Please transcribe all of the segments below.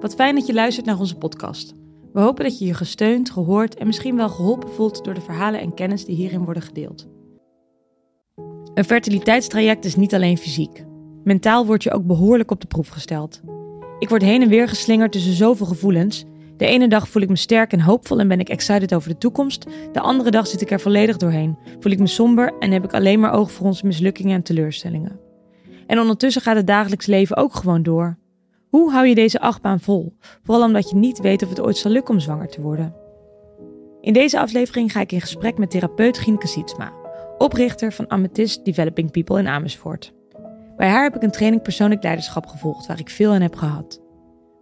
Wat fijn dat je luistert naar onze podcast. We hopen dat je je gesteund, gehoord en misschien wel geholpen voelt door de verhalen en kennis die hierin worden gedeeld. Een fertiliteitstraject is niet alleen fysiek. Mentaal word je ook behoorlijk op de proef gesteld. Ik word heen en weer geslingerd tussen zoveel gevoelens. De ene dag voel ik me sterk en hoopvol en ben ik excited over de toekomst. De andere dag zit ik er volledig doorheen. Voel ik me somber en heb ik alleen maar oog voor onze mislukkingen en teleurstellingen. En ondertussen gaat het dagelijks leven ook gewoon door. Hoe hou je deze achtbaan vol? Vooral omdat je niet weet of het ooit zal lukken om zwanger te worden. In deze aflevering ga ik in gesprek met therapeut Gineke Sietsma, oprichter van Amethyst Developing People in Amersfoort. Bij haar heb ik een training persoonlijk leiderschap gevolgd waar ik veel aan heb gehad.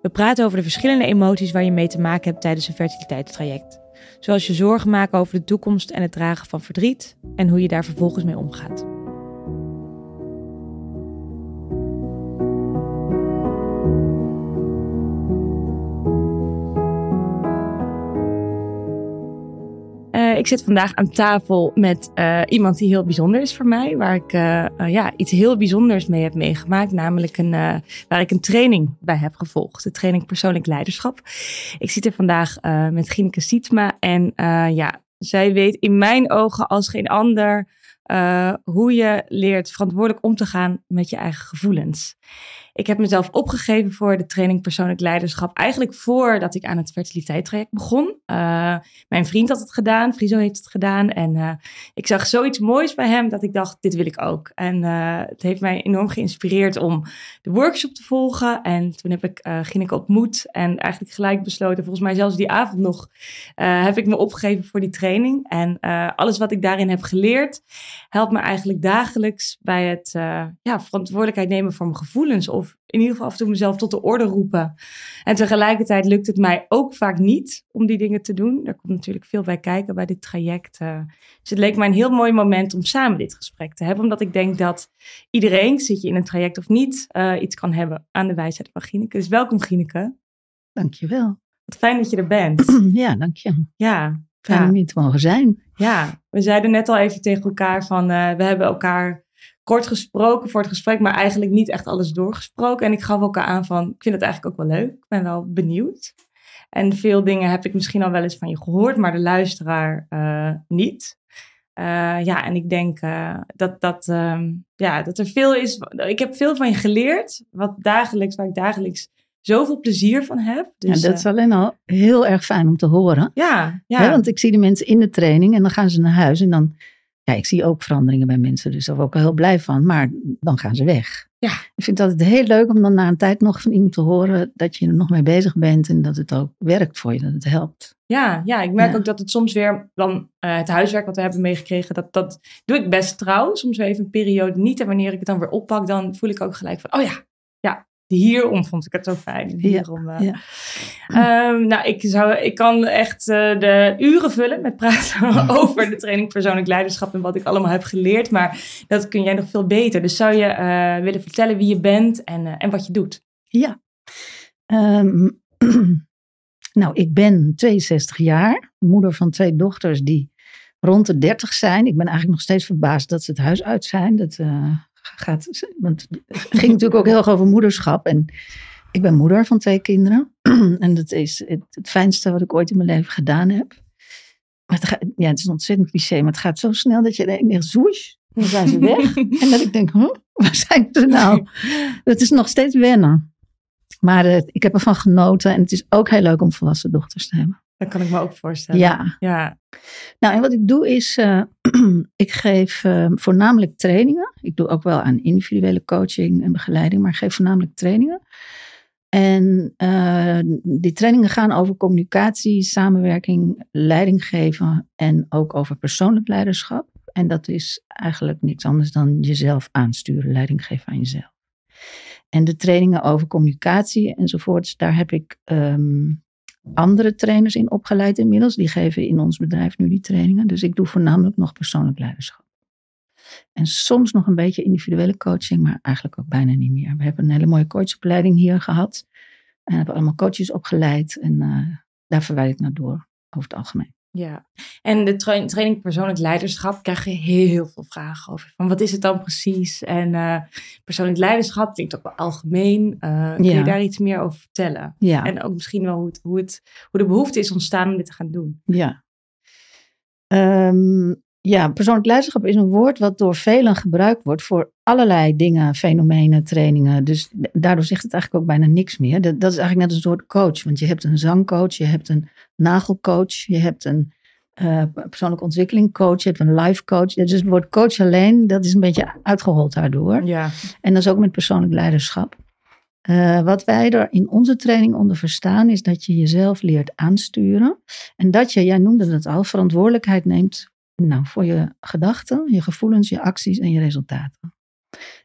We praten over de verschillende emoties waar je mee te maken hebt tijdens een fertiliteitstraject. Zoals je zorgen maken over de toekomst en het dragen van verdriet en hoe je daar vervolgens mee omgaat. Uh, ik zit vandaag aan tafel met uh, iemand die heel bijzonder is voor mij. Waar ik uh, ja, iets heel bijzonders mee heb meegemaakt. Namelijk een, waar ik een training bij heb gevolgd. De training persoonlijk leiderschap. Ik zit er vandaag met Gineke Sietsma. En ja, zij weet in mijn ogen als geen ander hoe je leert verantwoordelijk om te gaan met je eigen gevoelens. Ik heb mezelf opgegeven voor de training persoonlijk leiderschap. Eigenlijk voordat ik aan het fertiliteitstraject begon. Uh, mijn vriend had het gedaan, Friso heeft het gedaan. En uh, ik zag zoiets moois bij hem dat ik dacht, dit wil ik ook. En uh, het heeft mij enorm geïnspireerd om de workshop te volgen. En toen heb ik Gineke ontmoet en eigenlijk gelijk besloten, volgens mij zelfs die avond nog, heb ik me opgegeven voor die training. En alles wat ik daarin heb geleerd, helpt me eigenlijk dagelijks bij het ja, verantwoordelijkheid nemen voor mijn gevoelens. Of in ieder geval af en toe mezelf tot de orde roepen. En tegelijkertijd lukt het mij ook vaak niet om die dingen te doen. Er komt natuurlijk veel bij kijken bij dit traject. Uh, dus het leek mij een heel mooi moment om samen dit gesprek te hebben. Omdat ik denk dat iedereen, zit je in een traject of niet, uh, iets kan hebben aan de wijsheid van Gineke. Dus welkom Gineke. Dankjewel. Wat fijn dat je er bent. Ja, dank je. Ja. Fijn ja. om hier te mogen zijn. Ja, we zeiden net al even tegen elkaar van uh, we hebben elkaar kort gesproken voor het gesprek, maar eigenlijk niet echt alles doorgesproken. En ik gaf elkaar aan van, ik vind het eigenlijk ook wel leuk. Ik ben wel benieuwd. En veel dingen heb ik misschien al wel eens van je gehoord, maar de luisteraar uh, niet. Uh, ja, en ik denk uh, dat, dat, um, ja, dat er veel is. Ik heb veel van je geleerd, wat dagelijks, waar ik dagelijks zoveel plezier van heb. Dus, ja, dat is alleen al heel erg fijn om te horen. Ja, ja. Want ik zie de mensen in de training en dan gaan ze naar huis en dan ja, ik zie ook veranderingen bij mensen, dus daar word ik ook heel blij van. Maar dan gaan ze weg. Ja. Ik vind het altijd heel leuk om dan na een tijd nog van iemand te horen dat je er nog mee bezig bent en dat het ook werkt voor je, dat het helpt. Ja, ja ik merk ja. ook dat het soms weer dan uh, het huiswerk wat we hebben meegekregen, dat, dat doe ik best trouw. Soms weer even een periode niet. En wanneer ik het dan weer oppak, dan voel ik ook gelijk van, oh ja, ja, hierom vond ik het zo fijn. Hierom, ja, ja. Um, nou, ik, zou, ik kan echt uh, de uren vullen met praten over de training persoonlijk leiderschap en wat ik allemaal heb geleerd. Maar dat kun jij nog veel beter. Dus zou je uh, willen vertellen wie je bent en, en wat je doet? Ja. Um, nou, ik ben 62 jaar, moeder van twee dochters die rond de 30 zijn. Ik ben eigenlijk nog steeds verbaasd dat ze het huis uit zijn. Dat gaat. Want het ging natuurlijk ook heel erg over moederschap. En ik ben moeder van twee kinderen. en dat is het, het, fijnste wat ik ooit in mijn leven gedaan heb. Maar het, gaat, ja, het is een ontzettend cliché, maar het gaat zo snel dat je denkt, zoesh, dan zijn ze weg. en dat ik denk, huh, waar zijn ze nou? Dat is nog steeds wennen. Maar uh, ik heb ervan genoten en het is ook heel leuk om volwassen dochters te hebben. Dat kan ik me ook voorstellen. Ja. ja. Nou, en wat ik doe is, uh, ik geef uh, voornamelijk trainingen. Ik doe ook wel aan individuele coaching en begeleiding, maar ik geef voornamelijk trainingen. En uh, die trainingen gaan over communicatie, samenwerking, leiding geven en ook over persoonlijk leiderschap. En dat is eigenlijk niks anders dan jezelf aansturen, leiding geven aan jezelf. En de trainingen over communicatie enzovoorts, daar heb ik um, andere trainers in opgeleid inmiddels. Die geven in ons bedrijf nu die trainingen. Dus ik doe voornamelijk nog persoonlijk leiderschap. En soms nog een beetje individuele coaching, maar eigenlijk ook bijna niet meer. We hebben een hele mooie coachopleiding hier gehad. En hebben allemaal coaches opgeleid. En uh, daar verwijder ik naar door, over het algemeen. Ja, en de tra training persoonlijk leiderschap krijg je heel veel vragen over. Van wat is het dan precies? En uh, persoonlijk leiderschap klinkt ook wel algemeen. Uh, kun je daar iets meer over vertellen? Ja. En ook misschien wel hoe, het, hoe, het, hoe de behoefte is ontstaan om dit te gaan doen. Ja. Um, ja, persoonlijk leiderschap is een woord wat door velen gebruikt wordt voor allerlei dingen, fenomenen, trainingen. Dus daardoor zegt het eigenlijk ook bijna niks meer. Dat, dat is eigenlijk net een soort coach. Want je hebt een zangcoach, je hebt een nagelcoach, je hebt een uh, persoonlijke ontwikkeling coach, je hebt een life coach. Dus het woord coach alleen, dat is een beetje uitgehold daardoor. Ja. En dat is ook met persoonlijk leiderschap. Uh, wat wij er in onze training onder verstaan, is dat je jezelf leert aansturen. En dat je, jij noemde het al, verantwoordelijkheid neemt nou, voor je gedachten, je gevoelens, je acties en je resultaten.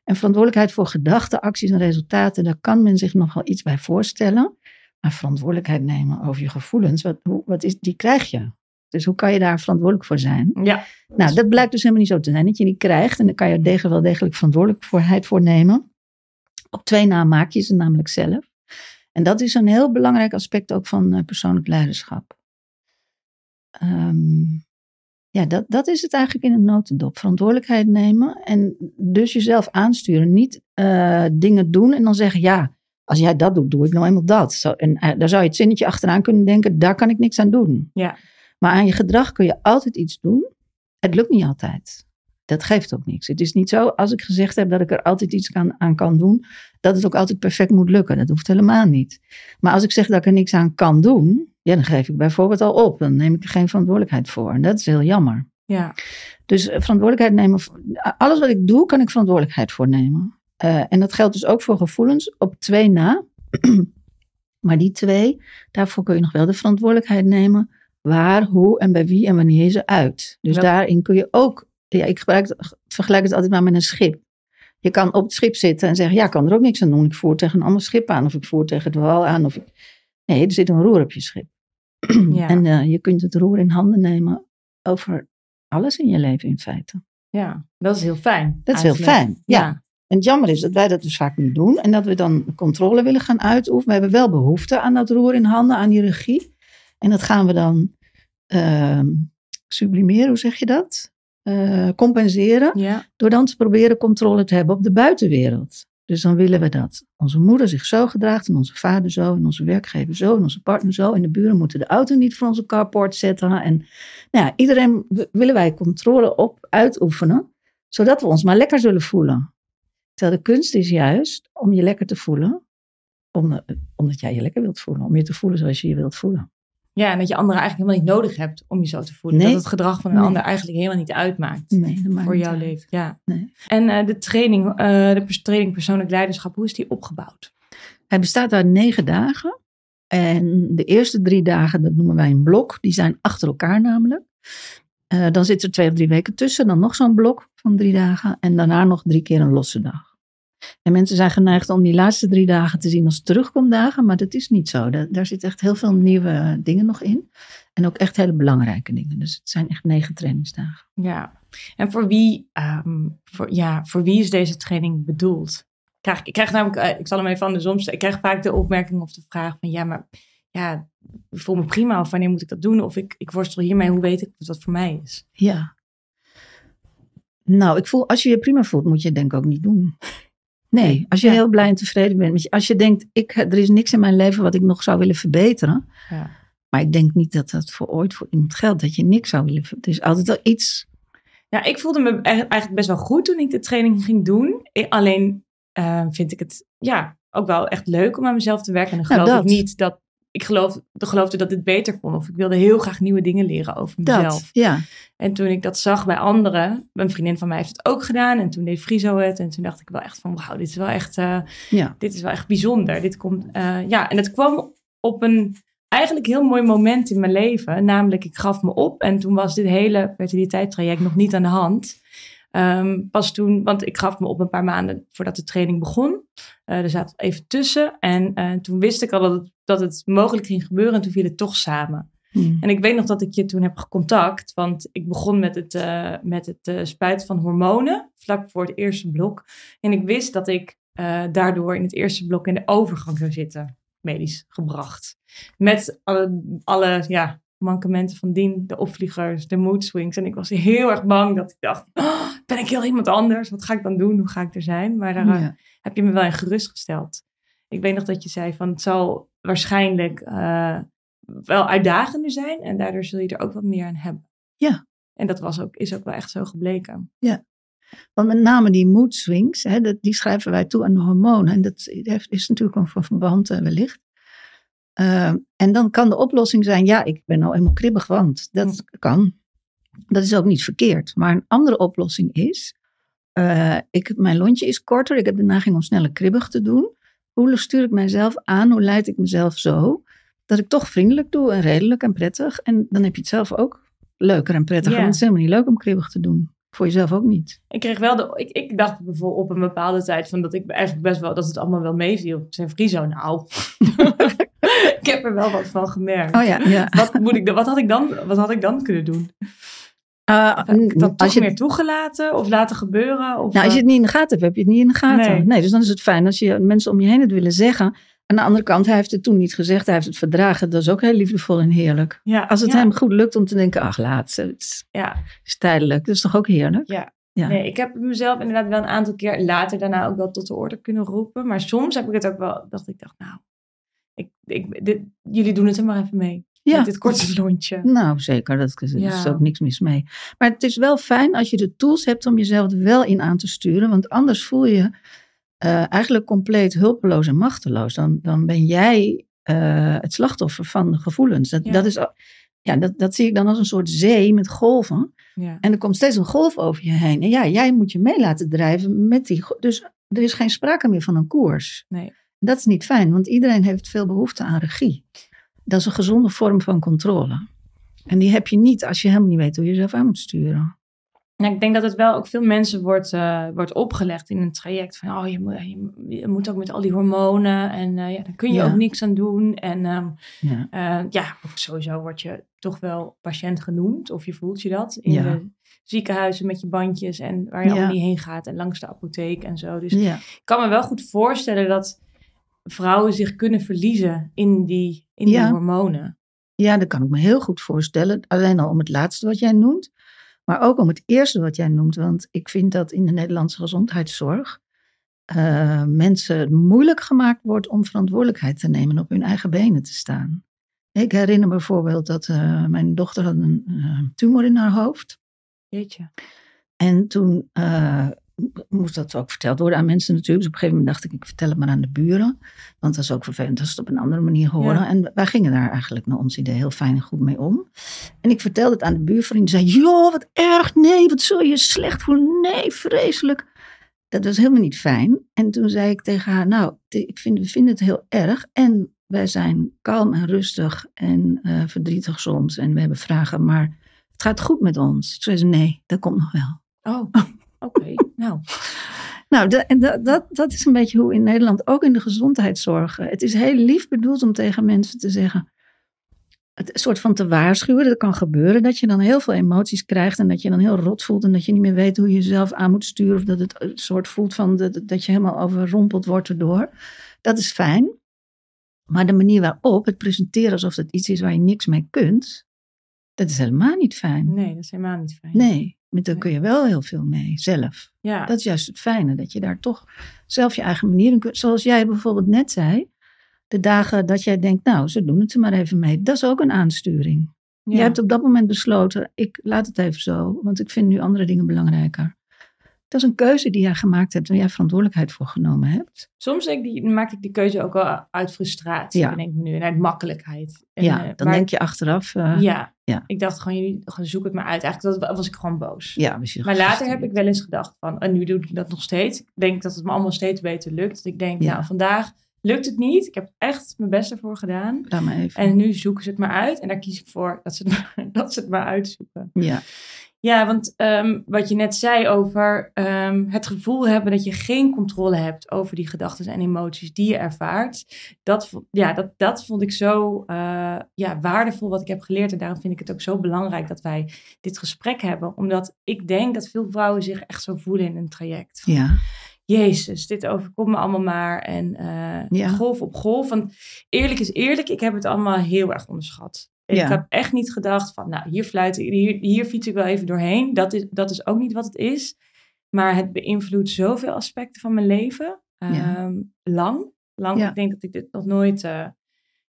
En verantwoordelijkheid voor gedachten, acties en resultaten, daar kan men zich nog wel iets bij voorstellen. Maar verantwoordelijkheid nemen over je gevoelens, wat, wat is, die krijg je. Dus hoe kan je daar verantwoordelijk voor zijn? Ja. Nou, dat blijkt dus helemaal niet zo te zijn. Dat je die krijgt en dan kan je er wel degelijk verantwoordelijkheid voor nemen. Op twee na maak je ze namelijk zelf. En dat is een heel belangrijk aspect ook van uh, persoonlijk leiderschap. Um, ja, dat, dat is het eigenlijk in een notendop. Verantwoordelijkheid nemen en dus jezelf aansturen. Niet uh, dingen doen en dan zeggen, ja, als jij dat doet, doe ik nou eenmaal dat. Zo, en uh, daar zou je het zinnetje achteraan kunnen denken, daar kan ik niks aan doen. Ja. Maar aan je gedrag kun je altijd iets doen. Het lukt niet altijd. Dat geeft ook niks. Het is niet zo, als ik gezegd heb dat ik er altijd iets kan, aan kan doen, dat het ook altijd perfect moet lukken. Dat hoeft helemaal niet. Maar als ik zeg dat ik er niks aan kan doen, ja, dan geef ik bijvoorbeeld al op. Dan neem ik er geen verantwoordelijkheid voor. En dat is heel jammer. Ja. Dus eh, verantwoordelijkheid nemen. Alles wat ik doe, kan ik verantwoordelijkheid voor nemen. Uh, en dat geldt dus ook voor gevoelens op twee na. maar die twee, daarvoor kun je nog wel de verantwoordelijkheid nemen. Waar, hoe en bij wie en wanneer je ze uit. Dus ja. daarin kun je ook. Ja, ik gebruik, vergelijk het altijd maar met een schip. Je kan op het schip zitten en zeggen: Ja, ik kan er ook niks aan doen. Ik voer tegen een ander schip aan. Of ik voer tegen de wal aan. Of ik, Nee, er zit een roer op je schip. Ja. En uh, je kunt het roer in handen nemen over alles in je leven in feite. Ja, dat is heel fijn. Dat is heel fijn, ja. ja. En het jammer is dat wij dat dus vaak niet doen. En dat we dan controle willen gaan uitoefenen. We hebben wel behoefte aan dat roer in handen, aan die regie. En dat gaan we dan uh, sublimeren, hoe zeg je dat? Uh, compenseren. Ja. Door dan te proberen controle te hebben op de buitenwereld. Dus dan willen we dat onze moeder zich zo gedraagt en onze vader zo en onze werkgever zo en onze partner zo. En de buren moeten de auto niet voor onze carport zetten. En nou ja, iedereen willen wij controle op uitoefenen, zodat we ons maar lekker zullen voelen. Terwijl de kunst is juist om je lekker te voelen, omdat jij je lekker wilt voelen. Om je te voelen zoals je je wilt voelen. Ja, en dat je anderen eigenlijk helemaal niet nodig hebt om je zo te voelen. Nee. Dat het gedrag van een Nee. ander eigenlijk helemaal niet uitmaakt Nee, dat maakt voor jouw uit. leven. Ja. En eh, de training, eh, de training persoonlijk leiderschap, hoe is die opgebouwd? Hij bestaat uit negen dagen. En de eerste drie dagen, dat noemen wij een blok. Die zijn achter elkaar namelijk. Eh, dan zit er twee of drie weken tussen. Dan nog zo'n blok van drie dagen. En daarna nog drie keer een losse dag. En mensen zijn geneigd om die laatste drie dagen te zien als terugkomdagen. Maar dat is niet zo. Daar, daar zit echt heel veel nieuwe dingen nog in. En ook echt hele belangrijke dingen. Dus het zijn echt negen trainingsdagen. Ja. En voor wie, ehm, voor, ja, voor wie is deze training bedoeld? Ik krijg, ik krijg namelijk, eh, ik zal hem even andersom stellen. Ik krijg vaak de opmerking of de vraag van ja, maar ja, ik voel me prima of wanneer moet ik dat doen? Of ik, ik worstel hiermee, hoe weet ik of dat voor mij is? Ja. Nou, ik voel, als je je prima voelt, moet je het denk ik ook niet doen. Nee, als je Ja. heel blij en tevreden bent. met je- Als je denkt, ik, er is niks in mijn leven wat ik nog zou willen verbeteren. Ja. Maar ik denk niet dat dat voor ooit voor iemand geldt. Dat je niks zou willen verbeteren. Er is altijd wel iets. Ja, ik voelde me e- eigenlijk best wel goed toen ik de training ging doen. Alleen eh, vind ik het ja, ook wel echt leuk om aan mezelf te werken. En dan Nou, geloof ik niet dat... Ik geloof, geloofde dat dit beter kon. Of ik wilde heel graag nieuwe dingen leren over mezelf. Dat, ja. En toen ik dat zag bij anderen, een vriendin van mij heeft het ook gedaan. En toen deed Friso het. En toen dacht ik wel echt van, wauw, dit is wel echt, eh, ja. dit is wel echt bijzonder. Dit komt, eh, ja, en het kwam op een eigenlijk heel mooi moment in mijn leven. Namelijk, ik gaf me op. En toen was dit hele fertiliteitstraject nog niet aan de hand. Ehm, pas toen, want ik gaf me op een paar maanden voordat de training begon. Eh, er zat even tussen. En eh, toen wist ik al dat het, dat het mogelijk ging gebeuren. En toen viel het toch samen. Hm. En ik weet nog dat ik je toen heb gecontact, want ik begon met het, eh, met het spuiten van hormonen, vlak voor het eerste blok. En ik wist dat ik daardoor in het eerste blok in de overgang zou zitten, medisch gebracht. Met alle, alle ja, mankementen van Dien, de opvliegers, de mood swings. En ik was heel erg bang dat ik dacht, oh, ben ik heel iemand anders? Wat ga ik dan doen? Hoe ga ik er zijn? Maar daar Ja. heb je me wel in gerustgesteld. Ik weet nog dat je zei van het zal waarschijnlijk eh, wel uitdagender zijn en daardoor zul je er ook wat meer aan hebben. Ja. En dat was ook, is ook wel echt zo gebleken. Want met name die mood swings, hè, dat, die schrijven wij toe aan de hormonen. En dat heeft- is natuurlijk een van verband eh, wellicht. Ehm, en dan kan de oplossing zijn, ja, ik ben nou helemaal kribbig, want dat kan. Dat is ook niet verkeerd. Maar een andere oplossing is, eh, ik, mijn lontje is korter, ik heb de neiging om sneller kribbig te doen. Hoe stuur ik mijzelf aan, hoe leid ik mezelf zo, dat ik toch vriendelijk doe en redelijk en prettig. En dan heb je het zelf ook leuker en prettiger. Ja. Want het is helemaal niet leuk om kribbig te doen. Voor jezelf ook niet. Ik kreeg wel de, ik, ik dacht bijvoorbeeld op een bepaalde tijd van dat ik eigenlijk best wel, dat het allemaal wel meeviel. Zei, Friso, nou. ik heb er wel wat van gemerkt. Oh ja, ja. Wat, moet ik, wat, had ik dan, wat had ik dan kunnen doen? Uh, ik dat toch als, je, meer toegelaten of laten gebeuren? Of, nou, als je eh, het niet in de gaten hebt, heb je het niet in de gaten. Nee. Nee. dus dan is het fijn als je mensen om je heen het willen zeggen. Aan de andere kant, hij heeft het toen niet gezegd, hij heeft het verdragen. Dat is ook heel liefdevol en heerlijk. ja, Als het ja, hem goed lukt om te denken, ach laat, het is, Ja, is tijdelijk. Dat is toch ook heerlijk? Ja. Ja. Nee, ik heb mezelf inderdaad wel een aantal keer later daarna ook wel tot de orde kunnen roepen. Maar soms heb ik het ook wel, dat ik dacht, nou, ik, ik, dit, jullie doen het er maar even mee. Ja. Met dit korte lontje. Nou, zeker. Dat is, ook niks mis mee. Maar het is wel fijn als je de tools hebt om jezelf er wel in aan te sturen. Want anders voel je eh, eigenlijk compleet hulpeloos en machteloos. Dan, dan ben jij eh, het slachtoffer van de gevoelens. Dat, Ja. dat, is, ja, dat, dat zie ik dan als een soort zee met golven. Ja. En er komt steeds een golf over je heen. En ja, jij moet je mee laten drijven met die. Dus er is geen sprake meer van een koers. Nee. Dat is niet fijn, want iedereen heeft veel behoefte aan regie. Dat is een gezonde vorm van controle. En die heb je niet als je helemaal niet weet hoe je jezelf aan moet sturen. Nou, ik denk dat het wel ook veel mensen wordt, eh, wordt opgelegd in een traject. Van, oh, je moet, je, moet ook met al die hormonen en eh, ja, daar kun je Ja. ook niks aan doen. En ehm, Ja. eh, ja, sowieso word je toch wel patiënt genoemd. Of je voelt je dat in Ja. de ziekenhuizen met je bandjes en waar je allemaal niet heen gaat. En langs de apotheek en zo. Dus ik kan me wel goed voorstellen dat vrouwen zich kunnen verliezen in die, in die Ja. hormonen. ja, dat kan ik me heel goed voorstellen. Alleen al om het laatste wat jij noemt. Maar ook om het eerste wat jij noemt. Want ik vind dat in de Nederlandse gezondheidszorg. eh, mensen het moeilijk gemaakt wordt om verantwoordelijkheid te nemen. en op hun eigen benen te staan. Ik herinner me bijvoorbeeld dat eh, mijn dochter had een eh, tumor in haar hoofd. Jeetje. En toen moest dat ook verteld worden aan mensen natuurlijk. Dus op een gegeven moment dacht ik, ik vertel het maar aan de buren. Want dat is ook vervelend als ze het op een andere manier horen. Ja. En wij gingen daar eigenlijk naar ons idee heel fijn en goed mee om. En ik vertelde het aan de buurvriend. Die zei, joh, wat erg. Nee, wat zul je je slecht voelen. Nee, vreselijk. Dat was helemaal niet fijn. En toen zei ik tegen haar, nou, ik vind, we vinden het heel erg. En wij zijn kalm en rustig en eh, verdrietig soms. En we hebben vragen, maar het gaat goed met ons. Toen zei ze, nee, dat komt nog wel. Oh, oké. nou, Nou, dat, dat, dat, is een beetje hoe in Nederland, ook in de gezondheidszorg. Het is heel lief bedoeld om tegen mensen te zeggen. Het soort van te waarschuwen. Dat kan gebeuren dat je dan heel veel emoties krijgt. En dat je dan heel rot voelt. En dat je niet meer weet hoe je jezelf aan moet sturen. Of dat het een soort voelt van dat, dat je helemaal overrompeld wordt erdoor. Dat is fijn. Maar de manier waarop het presenteren alsof het iets is waar je niks mee kunt. Dat is helemaal niet fijn. nee, dat is helemaal niet fijn. Nee, met daar kun je wel heel veel mee zelf. Ja, Dat is juist het fijne, dat je daar toch zelf je eigen manier in kunt. Zoals jij bijvoorbeeld net zei, de dagen dat jij denkt, nou, ze doen het er maar even mee. Dat is ook een aansturing. ja. Jij hebt op dat moment besloten, ik laat het even zo, want ik vind nu andere dingen belangrijker. Dat is een keuze die jij gemaakt hebt en jij verantwoordelijkheid voor genomen hebt. Soms denk ik, die, maak ik die keuze ook wel uit frustratie, Ja. denk ik nu. En uit makkelijkheid. En, ja, eh, dan maar- denk je achteraf, eh, Ja, ja. ik dacht gewoon, jullie zoek het maar uit. Eigenlijk dat was ik gewoon boos. ja, je Maar later heb ik wel eens gedacht van, en nu doe ik dat nog steeds. Ik denk dat het me allemaal steeds beter lukt. Dat ik denk, Ja. nou vandaag lukt het niet. Ik heb echt mijn best ervoor gedaan. Laat maar even. En nu zoeken ze het maar uit. En daar kies ik voor dat ze het maar, dat ze het maar uitzoeken. ja, Ja, want ehm, wat je net zei over ehm, het gevoel hebben dat je geen controle hebt over die gedachten en emoties die je ervaart. Dat, ja, dat, dat vond ik zo eh, ja, waardevol wat ik heb geleerd. En daarom vind ik het ook zo belangrijk dat wij dit gesprek hebben. Omdat ik denk dat veel vrouwen zich echt zo voelen in een traject. Van, ja, Jezus, dit overkomt me allemaal maar. En eh, Ja. golf op golf. Want eerlijk is eerlijk, ik heb het allemaal heel erg onderschat. Ik Ja. heb echt niet gedacht van, nou, hier fluit ik, hier, hier fiets ik wel even doorheen. Dat is, dat is ook niet wat het is. Maar het beïnvloedt zoveel aspecten van mijn leven. Ja. Ehm, lang. Lang. Ja. Ik denk dat ik dit nog nooit... eh,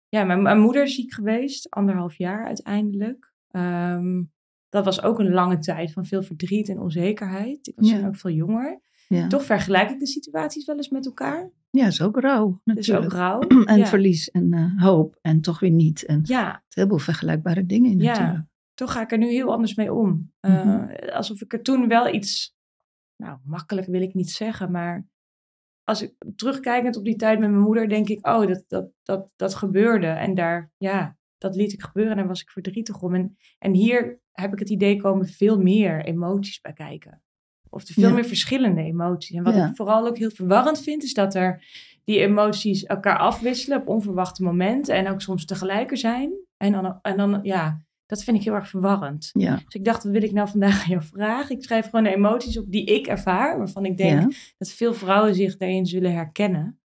ja, mijn, mijn moeder is ziek geweest. Anderhalf jaar uiteindelijk. Ehm, dat was ook een lange tijd van veel verdriet en onzekerheid. Ik was toen ook veel jonger. Toch vergelijk ik de situaties wel eens met elkaar. Ja, is ook rouw Het is ook natuurlijk. rauw. en ja. verlies en eh, hoop en toch weer niet. En Ja, een heleboel vergelijkbare dingen in Ja. natuurlijk. toch ga ik er nu heel anders mee om. Eh, Mhm. Alsof ik er toen wel iets, nou makkelijk wil ik niet zeggen, maar als ik terugkijkend op die tijd met mijn moeder, denk ik, oh, dat, dat, dat, dat gebeurde. En daar, ja, dat liet ik gebeuren en daar was ik verdrietig om. En, en hier heb ik het idee komen veel meer emoties bij kijken. Of er veel Ja. meer verschillende emoties. En wat Ja. ik vooral ook heel verwarrend vind, is dat er die emoties elkaar afwisselen op onverwachte momenten. En ook soms tegelijk er zijn. En dan, en dan ja, dat vind ik heel erg verwarrend. Ja, Dus ik dacht, wat wil ik nou vandaag aan jou vragen? Ik schrijf gewoon de emoties op die ik ervaar. Waarvan ik denk ja. dat veel vrouwen zich daarin zullen herkennen.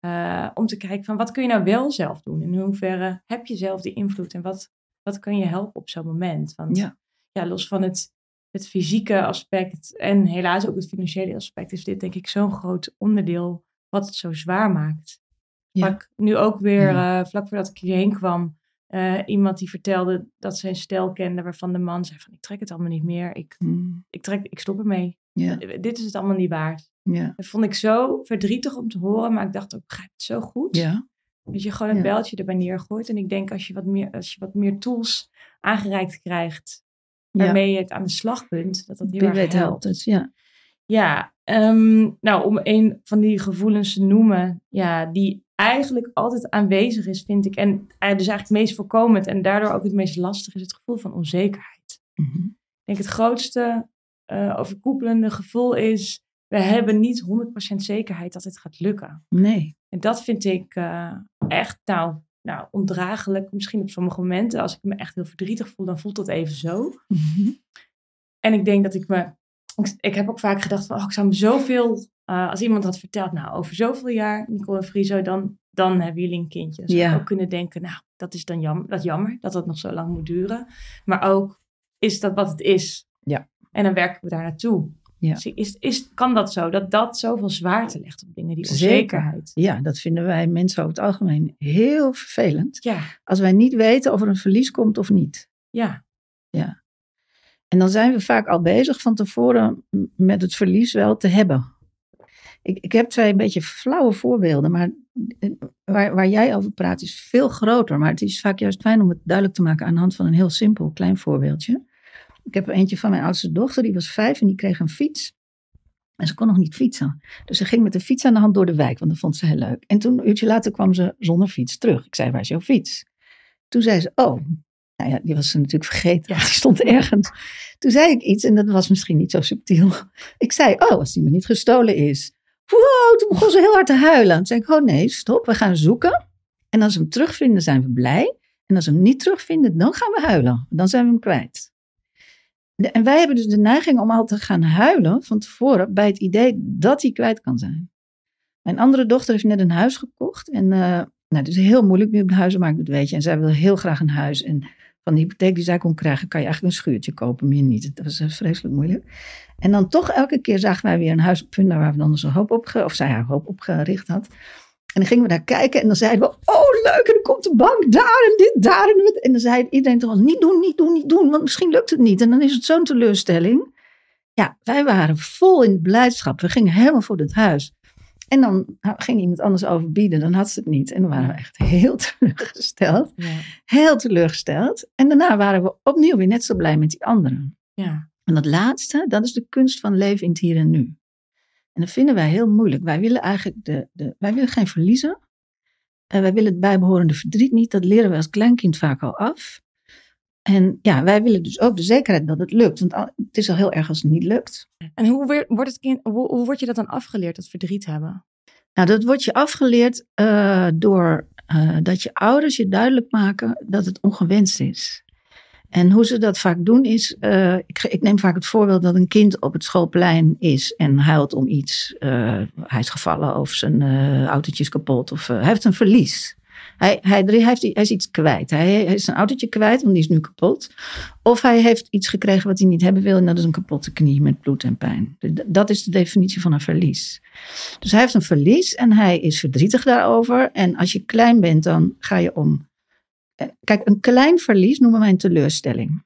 Eh, om te kijken van wat kun je nou wel zelf doen? In hoeverre heb je zelf die invloed? En wat, wat kun je helpen op zo'n moment? Want Ja. ja, los van het, het fysieke aspect en helaas ook het financiële aspect... is dit denk ik zo'n groot onderdeel wat het zo zwaar maakt. Ja. Nu ook weer, Ja. eh, vlak voordat ik hierheen kwam... eh, iemand die vertelde dat ze een stel kende waarvan de man zei van... ik trek het allemaal niet meer, ik, Mm, ik, trek, ik stop ermee. ja, Dit is het allemaal niet waard. ja, Dat vond ik zo verdrietig om te horen, maar ik dacht ook, begrijp het zo goed. ja. Dat je gewoon een Ja. beltje erbij neergooit. En ik denk als je wat meer, als je wat meer tools aangereikt krijgt. Waarmee je het aan de slag kunt, dat dat heel erg helpt het, ja. Ja, ehm, nou om een van die gevoelens te noemen, ja, die eigenlijk altijd aanwezig is, vind ik. En eh, dus eigenlijk het meest voorkomend en daardoor ook het meest lastig is het gevoel van onzekerheid. Mhm. Ik denk het grootste eh, overkoepelende gevoel is, we hebben niet 100% zekerheid dat het gaat lukken. Nee. En dat vind ik eh, echt, nou, nou, ondraaglijk. Misschien op sommige momenten, als ik me echt heel verdrietig voel, dan voelt dat even zo. Mhm. En ik denk dat ik me, ik, ik heb ook vaak gedacht van, oh, ik zou me zoveel, eh, als iemand had verteld, nou, over zoveel jaar, Nicole en Friso, dan, dan hebben jullie een kindje. Dan zou Ja. ik ook kunnen denken, nou, dat is dan jammer, dat jammer dat het nog zo lang moet duren. Maar ook, is dat wat het is? Ja. En dan werken we daar naartoe. Ja. Dus is, is, kan dat zo? Dat dat zoveel zwaarte legt op dingen, die Zeker. onzekerheid. Ja, dat vinden wij mensen over het algemeen heel vervelend. Ja, Als wij niet weten of er een verlies komt of niet. ja, En dan zijn we vaak al bezig van tevoren met het verlies wel te hebben. Ik, ik heb twee een beetje flauwe voorbeelden, maar eh, waar, waar jij over praat is veel groter. Maar het is vaak juist fijn om het duidelijk te maken aan de hand van een heel simpel klein voorbeeldje. Ik heb er eentje van mijn oudste dochter, die was vijf en die kreeg een fiets. En ze kon nog niet fietsen. Dus ze ging met de fiets aan de hand door de wijk, want dat vond ze heel leuk. En toen, een uurtje later, kwam ze zonder fiets terug. Ik zei, waar is jouw fiets? Toen zei ze, oh, nou ja, die was ze natuurlijk vergeten, Ja. die stond ergens. Toen zei ik iets en dat was misschien niet zo subtiel. Ik zei, oh, als die me niet gestolen is. Wow, toen begon ze heel hard te huilen. Toen zei ik, oh nee, stop, we gaan zoeken. En als we hem terugvinden, zijn we blij. En als we hem niet terugvinden, dan gaan we huilen. Dan zijn we hem kwijt. En wij hebben dus de neiging om al te gaan huilen van tevoren bij het idee dat hij kwijt kan zijn. Mijn andere dochter heeft net een huis gekocht. En eh, nou, het is heel moeilijk nu op de huizenmarkt, dat weet je. En zij wil heel graag een huis. En van de hypotheek die zij kon krijgen, kan je eigenlijk een schuurtje kopen, meer niet. Dat was eh, vreselijk moeilijk. En dan toch elke keer zagen wij weer een huis op Funda waar we dan onze hoop op, of zij haar hoop op gericht had. En dan gingen we daar kijken en dan zeiden we, oh leuk, en dan komt de bank daar en dit, daar en dit. En dan zei iedereen toch, niet doen, niet doen, niet doen, want misschien lukt het niet. En dan is het zo'n teleurstelling. Ja, wij waren vol in blijdschap. We gingen helemaal voor het huis. En dan ging iemand anders overbieden, dan had ze het niet. En dan waren we echt heel teleurgesteld. ja, Heel teleurgesteld. En daarna waren we opnieuw weer net zo blij met die anderen. ja. En dat laatste, dat is de kunst van leven in het hier en nu. En dat vinden wij heel moeilijk. Wij willen eigenlijk de, de, wij willen geen verliezen. En wij willen het bijbehorende verdriet niet. Dat leren we als kleinkind vaak al af. En ja, wij willen dus ook de zekerheid dat het lukt. Want het is al heel erg als het niet lukt. En hoe, wordt het kind, hoe, hoe word je dat dan afgeleerd, dat verdriet hebben? Nou, dat wordt je afgeleerd eh, door eh, dat je ouders je duidelijk maken dat het ongewenst is. En hoe ze dat vaak doen is, eh, ik, ik neem vaak het voorbeeld dat een kind op het schoolplein is en huilt om iets. Eh, hij is gevallen of zijn eh autootje is kapot of hij heeft een verlies. Hij, hij, hij, heeft, hij is iets kwijt. Hij, hij is een autootje kwijt, want die is nu kapot. Of hij heeft iets gekregen wat hij niet hebben wil. En dat is een kapotte knie met bloed en pijn. Dat is de definitie van een verlies. Dus hij heeft een verlies en hij is verdrietig daarover. En als je klein bent, dan ga je om. Eh, kijk, een klein verlies noemen wij een teleurstelling.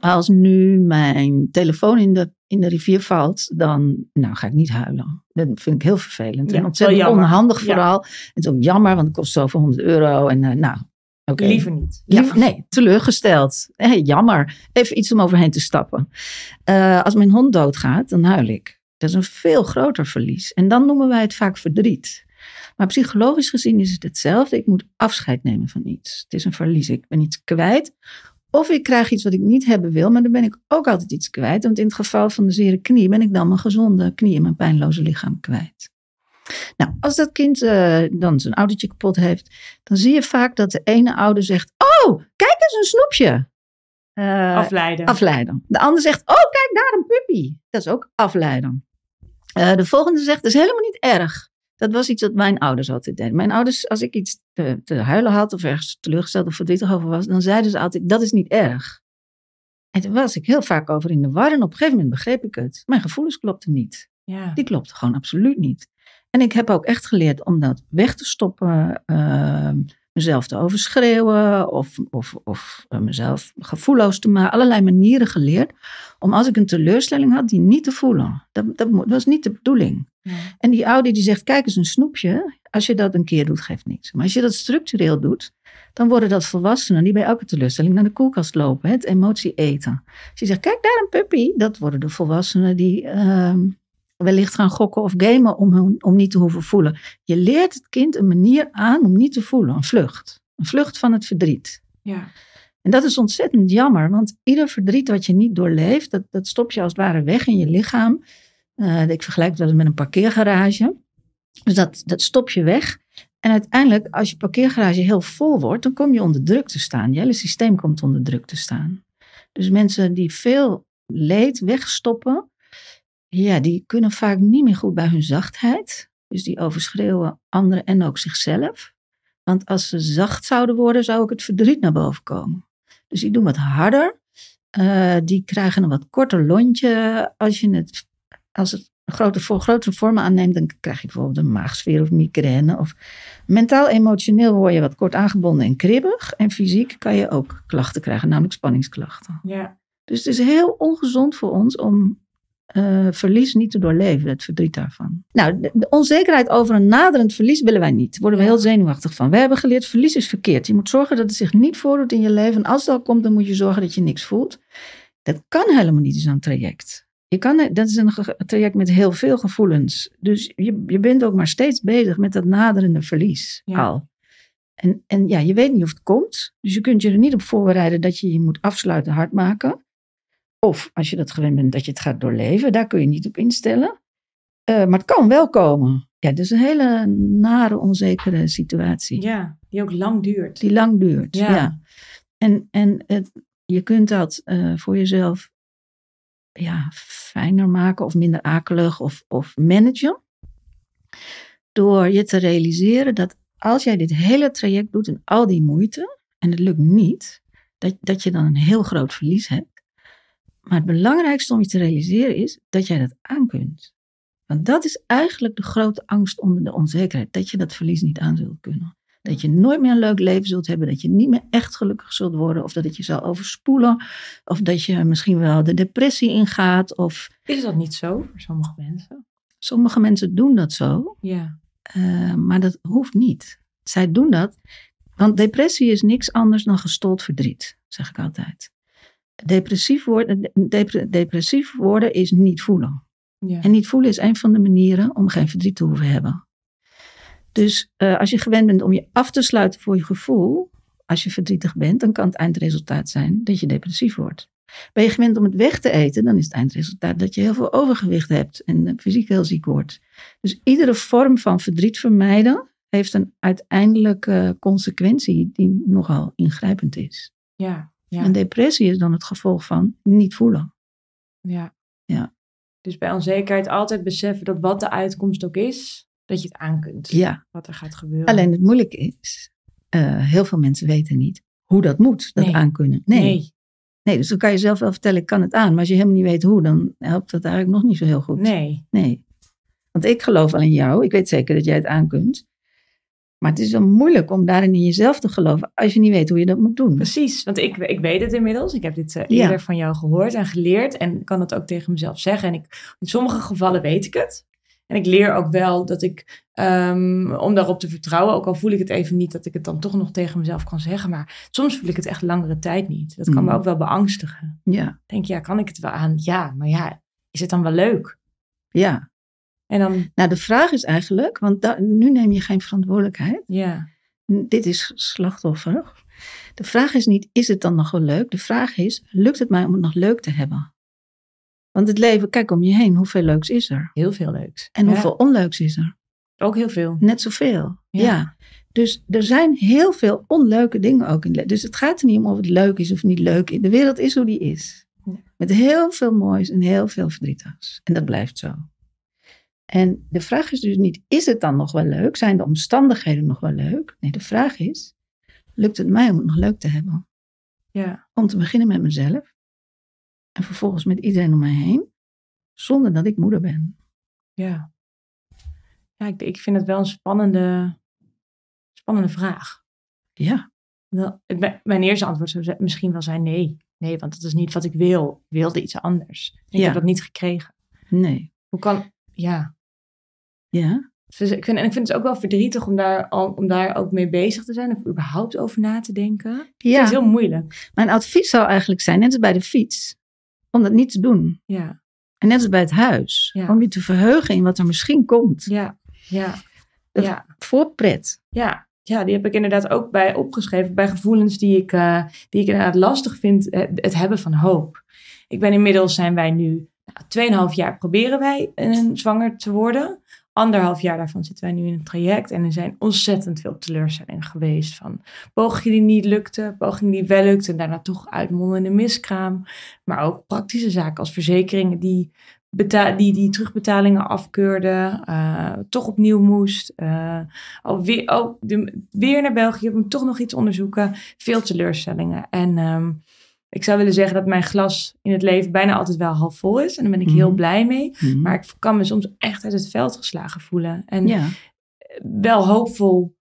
Als nu mijn telefoon in de, in de rivier valt, dan nou, ga ik niet huilen. Dat vind ik heel vervelend. Ja, en ontzettend onhandig Ja. vooral. Het is ook jammer, want het kost zoveel 100 euro. En eh, nou. Liever niet. Nee, teleurgesteld. Hey, jammer. Even iets om overheen te stappen. Eh, als mijn hond doodgaat, dan huil ik. Dat is een veel groter verlies. En dan noemen wij het vaak verdriet. Maar psychologisch gezien is het hetzelfde. Ik moet afscheid nemen van iets. Het is een verlies. Ik ben iets kwijt. Of ik krijg iets wat ik niet hebben wil, maar dan ben ik ook altijd iets kwijt. Want in het geval van de zere knie ben ik dan mijn gezonde knie en mijn pijnloze lichaam kwijt. Nou, als dat kind eh, dan zijn autootje kapot heeft, dan zie je vaak dat de ene ouder zegt: Oh, kijk eens een snoepje. Afleiden. afleiden. De ander zegt: Oh, kijk daar een puppy. Dat is ook afleiden. Eh, de volgende zegt: Dat is helemaal niet erg. Dat was iets wat mijn ouders altijd deden. Mijn ouders, als ik iets te, te huilen had of ergens teleurgesteld of verdrietig over was, dan zeiden ze altijd: Dat is niet erg. En daar was ik heel vaak over in de war. En op een gegeven moment begreep ik het. Mijn gevoelens klopten niet. ja. Die klopte gewoon absoluut niet. En ik heb ook echt geleerd om dat weg te stoppen, eh, mezelf te overschreeuwen of, of, of eh, mezelf gevoelloos te maken. Allerlei manieren geleerd om als ik een teleurstelling had, die niet te voelen. Dat, dat was niet de bedoeling. Ja. En die ouder die zegt, kijk eens een snoepje. Als je dat een keer doet, geeft niks. Maar als je dat structureel doet, dan worden dat volwassenen die bij elke teleurstelling naar de koelkast lopen. Het emotie eten. Als je zegt, kijk daar een puppy. Dat worden de volwassenen die ehm, wellicht gaan gokken of gamen om, hun- om niet te hoeven voelen. Je leert het kind een manier aan om niet te voelen. Een vlucht. Een vlucht van het verdriet. Ja. En dat is ontzettend jammer, want ieder verdriet wat je niet doorleeft, dat, dat stop je als het ware weg in je lichaam. Eh, ik vergelijk eens met een parkeergarage. Dus dat, dat stop je weg. En uiteindelijk, als je parkeergarage heel vol wordt, dan kom je onder druk te staan. Je hele systeem komt onder druk te staan. Dus mensen die veel leed wegstoppen, ja, die kunnen vaak niet meer goed bij hun zachtheid. Dus die overschreeuwen anderen en ook zichzelf. Want als ze zacht zouden worden, zou ook het verdriet naar boven komen. Dus die doen wat harder. Eh, die krijgen een wat korter lontje. Als, je het, als het een grote, voor grotere vormen aanneemt, dan krijg je bijvoorbeeld een maagsfeer of migraine. Of mentaal-emotioneel word je wat kort aangebonden en kribbig. En fysiek kan je ook klachten krijgen, namelijk spanningsklachten. Ja. Dus het is heel ongezond voor ons om eh, verlies niet te doorleven, het verdriet daarvan. Nou, de, de onzekerheid over een naderend verlies willen wij niet. Daar worden we Ja. heel zenuwachtig van. We hebben geleerd, verlies is verkeerd. Je moet zorgen dat het zich niet voordoet in je leven. En als het al komt, dan moet je zorgen dat je niks voelt. Dat kan helemaal niet in zo'n traject. Je kan, dat is een traject met heel veel gevoelens. Dus je, je bent ook maar steeds bezig met dat naderende verlies Ja. al. En, en ja, je weet niet of het komt. Dus je kunt je er niet op voorbereiden dat je je moet afsluiten, hard maken. Of als je dat gewend bent, dat je het gaat doorleven. Daar kun je niet op instellen. Eh, maar het kan wel komen. Ja, is een hele nare, onzekere situatie. ja, die ook lang duurt. Die lang duurt. Ja. Ja. En, en het, je kunt dat eh, voor jezelf ja, fijner maken of minder akelig of, of managen. Door je te realiseren dat als jij dit hele traject doet en al die moeite, en het lukt niet, dat, dat je dan een heel groot verlies hebt. Maar het belangrijkste om je te realiseren is dat jij dat aan kunt. Want dat is eigenlijk de grote angst onder de onzekerheid, dat je dat verlies niet aan zult kunnen. Dat je nooit meer een leuk leven zult hebben, dat je niet meer echt gelukkig zult worden, of dat het je zal overspoelen, of dat je misschien wel de depressie ingaat, of Is dat niet zo voor sommige mensen? sommige mensen doen dat zo, Ja. eh, maar dat hoeft niet. Zij doen dat, want depressie is niks anders dan gestold verdriet, zeg ik altijd. Depressief worden, depre- depressief worden is niet voelen. ja. En niet voelen is een van de manieren om geen verdriet te hoeven hebben. Dus eh, als je gewend bent om je af te sluiten voor je gevoel, als je verdrietig bent, dan kan het eindresultaat zijn dat je depressief wordt. Ben je gewend om het weg te eten, dan is het eindresultaat dat je heel veel overgewicht hebt en eh, fysiek heel ziek wordt. Dus iedere vorm van verdriet vermijden heeft een uiteindelijke consequentie die nogal ingrijpend is. ja. Ja. En depressie is dan het gevolg van niet voelen. Ja. Ja. Dus bij onzekerheid altijd beseffen dat wat de uitkomst ook is, dat je het aan kunt. Ja, Wat er gaat gebeuren. alleen het moeilijke is eh, heel veel mensen weten niet hoe dat moet, dat Nee. aankunnen. Nee. nee. nee. dus dan kan je zelf wel vertellen, ik kan het aan. Maar als je helemaal niet weet hoe, dan helpt dat eigenlijk nog niet zo heel goed. nee. Nee. Want ik geloof al in jou. Ik weet zeker dat jij het aan kunt. Maar het is wel moeilijk om daarin in jezelf te geloven als je niet weet hoe je dat moet doen. Precies, want ik, ik weet het inmiddels. Ik heb dit eh, Ja. eerder van jou gehoord en geleerd. En kan het ook tegen mezelf zeggen. En ik, in sommige gevallen weet ik het. En ik leer ook wel dat ik, ehm, om daarop te vertrouwen, ook al voel ik het even niet, dat ik het dan toch nog tegen mezelf kan zeggen. Maar soms voel ik het echt langere tijd niet. Dat kan me Mhm. ook wel beangstigen. Ja, Ik denk, ja, kan ik het wel aan? Ja, maar ja, is het dan wel leuk? ja. En dan, Nou, de vraag is eigenlijk, want da- nu neem je geen verantwoordelijkheid. ja, N- Dit is slachtoffer. De vraag is niet, is het dan nog wel leuk? De vraag is, lukt het mij om het nog leuk te hebben? Want het leven, kijk om je heen, hoeveel leuks is er? heel veel leuks. En Ja, hoeveel onleuks is er? Ook heel veel. Net zoveel. Ja. Ja. Dus er zijn heel veel onleuke dingen ook in het leven. Dus het gaat er niet om of het leuk is of niet leuk is. De wereld is hoe die is. Ja. Met heel veel moois en heel veel verdrietigs. En dat blijft zo. En de vraag is dus niet, is het dan nog wel leuk? Zijn de omstandigheden nog wel leuk? Nee, de vraag is, lukt het mij om het nog leuk te hebben? Ja, Om te beginnen met mezelf. En vervolgens met iedereen om mij heen. Zonder dat ik moeder ben. ja. Ja, ik, ik vind het wel een spannende, spannende vraag. Ja, het- mijn- eerste antwoord zou misschien wel zijn nee. Nee, want dat is niet wat ik wil. Ik wilde iets anders. Ik Ja. heb dat niet gekregen. nee. Hoe kan... Ja. Ja, Dus ik vind, en ik vind het ook wel verdrietig om daar, al- om daar ook mee bezig te zijn. Of überhaupt over na te denken. Ja. het heel moeilijk. Mijn advies zou eigenlijk zijn, net als bij de fiets, om dat niet te doen. Ja, En net als bij het huis, Ja. om je te verheugen in wat er misschien komt. ja, ja. Dat- Ja, Voorpret. ja. Ja, die heb ik inderdaad ook bij opgeschreven. Bij gevoelens die ik, eh, die ik inderdaad lastig vind. eh, Het hebben van hoop. Ik ben inmiddels zijn wij nu... Nou, tweeënhalf jaar proberen wij een zwanger te worden. Anderhalf jaar daarvan zitten wij nu in een traject. En er zijn ontzettend veel teleurstellingen geweest. Van pogingen die niet lukten. Pogingen die wel lukten. En daarna toch uitmonden in de miskraam. Maar ook praktische zaken als verzekeringen die, die, die terugbetalingen afkeurden. eh, toch opnieuw moest. eh, alweer, oh, weer naar België om toch nog iets onderzoeken. Veel teleurstellingen. En ehm, ik zou willen zeggen dat mijn glas in het leven bijna altijd wel half vol is. En daar ben ik heel Mhm. blij mee. Mhm. Maar ik kan me soms echt uit het veld geslagen voelen. En ja, wel hoopvol.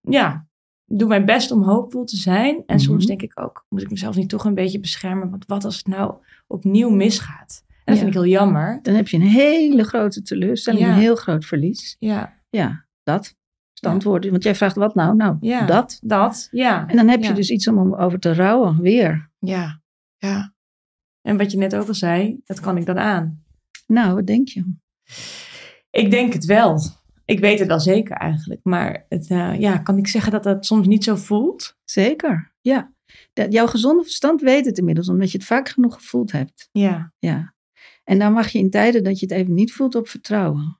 Ja, doe mijn best om hoopvol te zijn. En soms Mhm. denk ik ook, moet ik mezelf niet toch een beetje beschermen? Want wat als het nou opnieuw misgaat? En dat Ja. vind ik heel jammer. dan heb je een hele grote teleurstelling, Ja. een heel groot verlies. Ja, Ja, dat het antwoord. Want jij vraagt wat nou? Nou, Ja. dat. dat. Ja. En dan heb je Ja. dus iets om over te rouwen, weer. Ja, ja. En wat je net ook al zei, dat kan ik dan aan. Nou, wat denk je? Ik denk het wel. Ik weet het wel zeker eigenlijk. Maar het, eh, ja, kan ik zeggen dat dat soms niet zo voelt? Zeker, ja. Dat, jouw gezonde verstand weet het inmiddels, omdat je het vaak genoeg gevoeld hebt. Ja, Ja. En dan mag je in tijden dat je het even niet voelt op vertrouwen.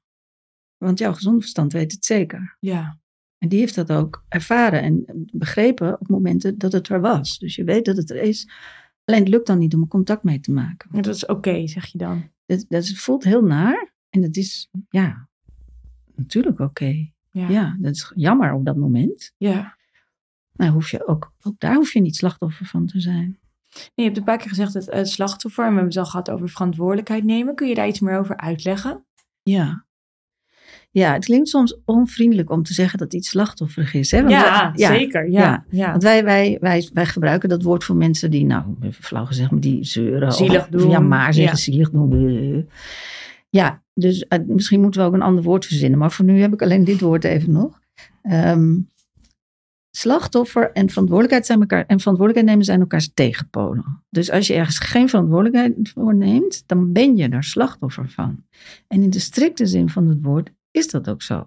Want jouw gezond verstand weet het zeker. ja, En die heeft dat ook ervaren en begrepen op momenten dat het er was. Dus je weet dat het er is. Alleen het lukt dan niet om er contact mee te maken. Maar dat is oké, zeg je dan. Dat, dat voelt heel naar. En dat is, ja, natuurlijk oké. Ja, Ja, dat is jammer op dat moment. ja. Maar hoef je ook, ook daar hoef je niet slachtoffer van te zijn. Nee, je hebt een paar keer gezegd het eh, slachtoffer. En we hebben het al gehad over verantwoordelijkheid nemen. Kun je daar iets meer over uitleggen? Ja. Ja, het klinkt soms onvriendelijk om te zeggen dat iets slachtofferig is. Hè? Want Ja, wij- zeker. Ja, ja. ja. Want wij, wij, wij, wij gebruiken dat woord voor mensen die, nou, flauw gezegd, maar die zeuren. Zielig of doen. Ja, maar zeggen, Ja. zielig doen. Ja, dus eh, misschien moeten we ook een ander woord verzinnen. Maar voor nu heb ik alleen dit woord even nog. Ehm, slachtoffer en verantwoordelijkheid zijn elkaar, en verantwoordelijkheid nemen zijn elkaars tegenpolen. Dus als je ergens geen verantwoordelijkheid voor neemt, dan ben je er slachtoffer van. En in de strikte zin van het woord is dat ook zo.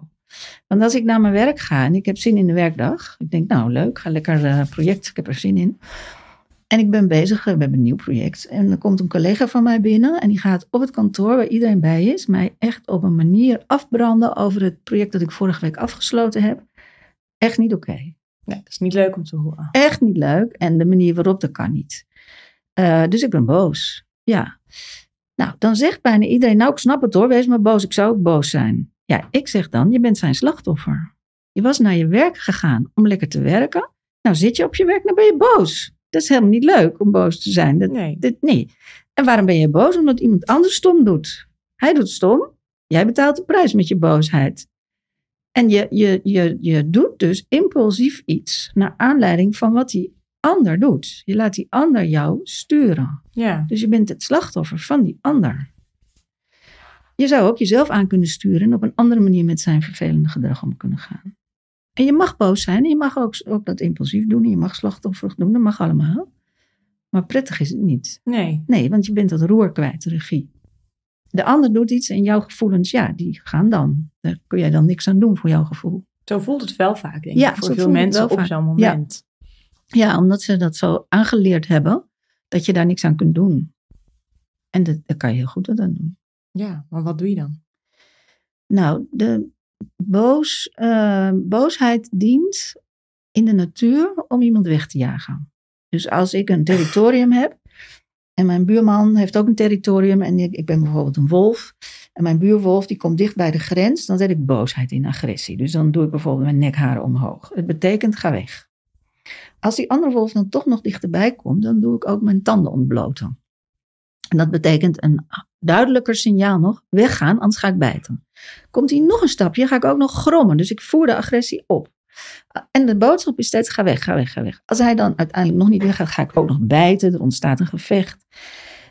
Want als ik naar mijn werk ga en ik heb zin in de werkdag. Ik denk, nou leuk, ga lekker eh, project, ik heb er zin in. En ik ben bezig, we hebben een nieuw project. En dan komt een collega van mij binnen en die gaat op het kantoor waar iedereen bij is, mij echt op een manier afbranden over het project dat ik vorige week afgesloten heb. Echt niet oké. Nee, dat is niet leuk om te horen. Echt niet leuk. En de manier waarop, dat kan niet. Eh, dus ik ben boos. Ja. Nou, dan zegt bijna iedereen, nou ik snap het hoor, wees maar boos. Ik zou ook boos zijn. Ja, ik zeg dan, je bent zijn slachtoffer. Je was naar je werk gegaan om lekker te werken. Nou zit je op je werk, dan ben je boos. Dat is helemaal niet leuk om boos te zijn. Dat, Nee. dit, nee. En waarom ben je boos? Omdat iemand anders stom doet. Hij doet stom. Jij betaalt de prijs met je boosheid. En je, je, je, je doet dus impulsief iets naar aanleiding van wat die ander doet. Je laat die ander jou sturen. Ja. Dus je bent het slachtoffer van die ander. Je zou ook jezelf aan kunnen sturen en op een andere manier met zijn vervelende gedrag om kunnen gaan. En je mag boos zijn en je mag ook, ook dat impulsief doen. En je mag slachtoffer doen, dat mag allemaal. Maar prettig is het niet. Nee. Nee, want je bent dat roer kwijt, de regie. De ander doet iets en jouw gevoelens, ja, die gaan dan. Daar kun jij dan niks aan doen voor jouw gevoel. Zo voelt het wel vaak, denk ik. Voor veel mensen op zo'n moment. Ja, omdat ze dat zo aangeleerd hebben, dat je daar niks aan kunt doen. En dat, daar kan je heel goed wat aan doen. Ja, maar wat doe je dan? Nou, de boos, eh, boosheid dient in de natuur om iemand weg te jagen. Dus als ik een territorium heb en mijn buurman heeft ook een territorium en ik, ik ben bijvoorbeeld een wolf en mijn buurwolf die komt dicht bij de grens, dan zet ik boosheid in agressie. Dus dan doe ik bijvoorbeeld mijn nekharen omhoog. Het betekent ga weg. Als die andere wolf dan toch nog dichterbij komt, dan doe ik ook mijn tanden ontbloten. En dat betekent een duidelijker signaal nog, weggaan, anders ga ik bijten. Komt hij nog een stapje, ga ik ook nog grommen. Dus ik voer de agressie op. En de boodschap is steeds, ga weg, ga weg, ga weg. Als hij dan uiteindelijk nog niet weggaat, ga ik ook nog bijten. Er ontstaat een gevecht.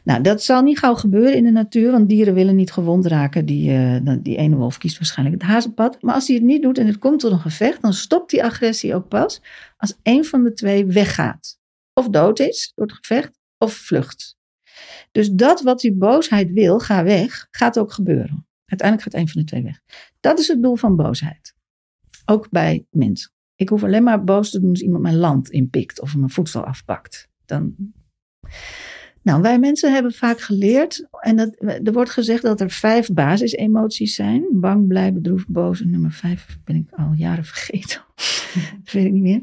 Nou, dat zal niet gauw gebeuren in de natuur, want dieren willen niet gewond raken. Die, eh, die ene wolf kiest waarschijnlijk het hazenpad. Maar als hij het niet doet en het komt tot een gevecht, dan stopt die agressie ook pas als een van de twee weggaat. Of dood is door het gevecht, of vlucht. Dus dat wat die boosheid wil, ga weg, gaat ook gebeuren. Uiteindelijk gaat een van de twee weg. Dat is het doel van boosheid. Ook bij mensen. Ik hoef alleen maar boos te doen als iemand mijn land inpikt of mijn voedsel afpakt. Dan... Nou, wij mensen hebben vaak geleerd, en dat, er wordt gezegd dat er vijf basisemoties zijn. Bang, blij, bedroefd, boos. En nummer vijf ben ik al jaren vergeten. dat weet ik niet meer.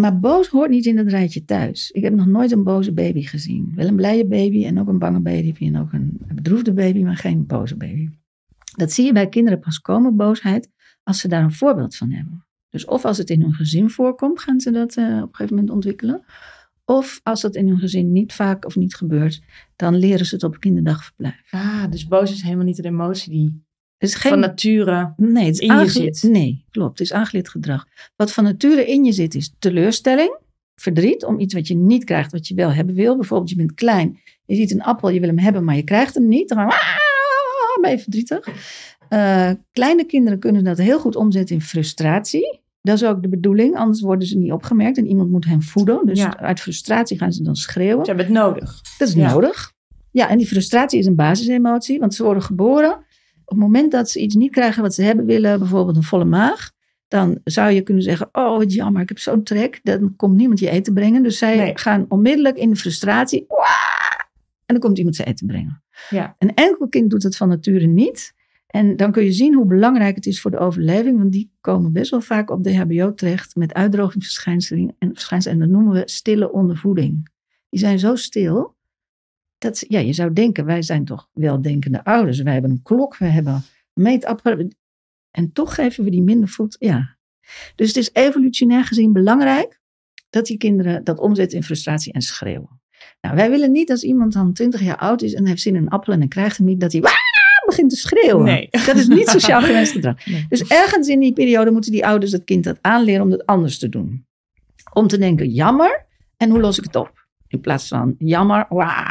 Maar boos hoort niet in dat rijtje thuis. Ik heb nog nooit een boze baby gezien. Wel een blije baby en ook een bange baby en ook een bedroefde baby, maar geen boze baby. Dat zie je bij kinderen pas komen, boosheid, als ze daar een voorbeeld van hebben. Dus of als het in hun gezin voorkomt, gaan ze dat uh, op een gegeven moment ontwikkelen. Of als dat in hun gezin niet vaak of niet gebeurt, dan leren ze het op kinderdagverblijf. Ah, dus boos is helemaal niet een emotie die is geen, van nature nee, het is in je zit. Nee, klopt. Het is aangeleerd gedrag. Wat van nature in je zit is teleurstelling, verdriet om iets wat je niet krijgt, wat je wel hebben wil. Bijvoorbeeld, je bent klein, je ziet een appel, je wil hem hebben, maar je krijgt hem niet. Dan "Ah", ben je verdrietig. Eh, kleine kinderen kunnen dat heel goed omzetten in frustratie. Dat is ook de bedoeling, anders worden ze niet opgemerkt en iemand moet hen voeden. Dus Ja. uit frustratie gaan ze dan schreeuwen. Ze hebben het nodig. Dat is Ja. nodig. Ja, en die frustratie is een basisemotie, want ze worden geboren. Op het moment dat ze iets niet krijgen wat ze hebben willen, bijvoorbeeld een volle maag, dan zou je kunnen zeggen: Oh, wat jammer, ik heb zo'n trek. Dan komt niemand je eten brengen. Dus zij Nee. gaan onmiddellijk in de frustratie. En dan komt iemand ze eten brengen. Ja. Een enkel kind doet het van nature niet. En dan kun je zien hoe belangrijk het is voor de overleving, want die komen best wel vaak op de HBO terecht met uitdrogingsverschijnselen. En, en dat noemen we stille ondervoeding. Die zijn zo stil dat ja, je zou denken, wij zijn toch weldenkende ouders. Wij hebben een klok, we hebben meetapparaat. En toch geven we die minder voed. Ja. Dus het is evolutionair gezien belangrijk dat die kinderen dat omzetten in frustratie en schreeuwen. Nou, wij willen niet als iemand dan 20 jaar oud is en heeft zin in een appel en dan krijgt hem niet, dat hij begint te schreeuwen. Nee. Dat is niet sociaal gewenst gedrag. Nee. Dus ergens in die periode moeten die ouders het kind dat aanleren om dat anders te doen. Om te denken, jammer, en hoe los ik het op? In plaats van, jammer, wah.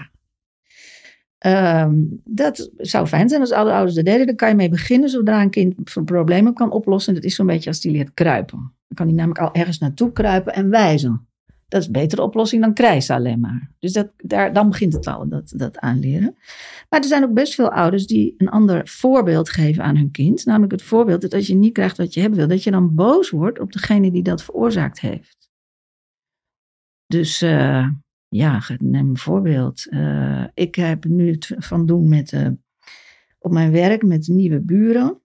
Ehm, dat zou fijn zijn als alle ouders dat deden. Dan kan je mee beginnen zodra een kind problemen kan oplossen. Dat is zo'n beetje als die leert kruipen. Dan kan hij namelijk al ergens naartoe kruipen en wijzen. Dat is een betere oplossing dan krijsen alleen maar. Dus dat, daar, dan begint het al, dat, dat aanleren. Maar er zijn ook best veel ouders die een ander voorbeeld geven aan hun kind. Namelijk het voorbeeld dat als je niet krijgt wat je hebben wil, dat je dan boos wordt op degene die dat veroorzaakt heeft. Dus eh, ja, neem een voorbeeld. Eh, ik heb nu het van doen met, eh, op mijn werk met nieuwe buren.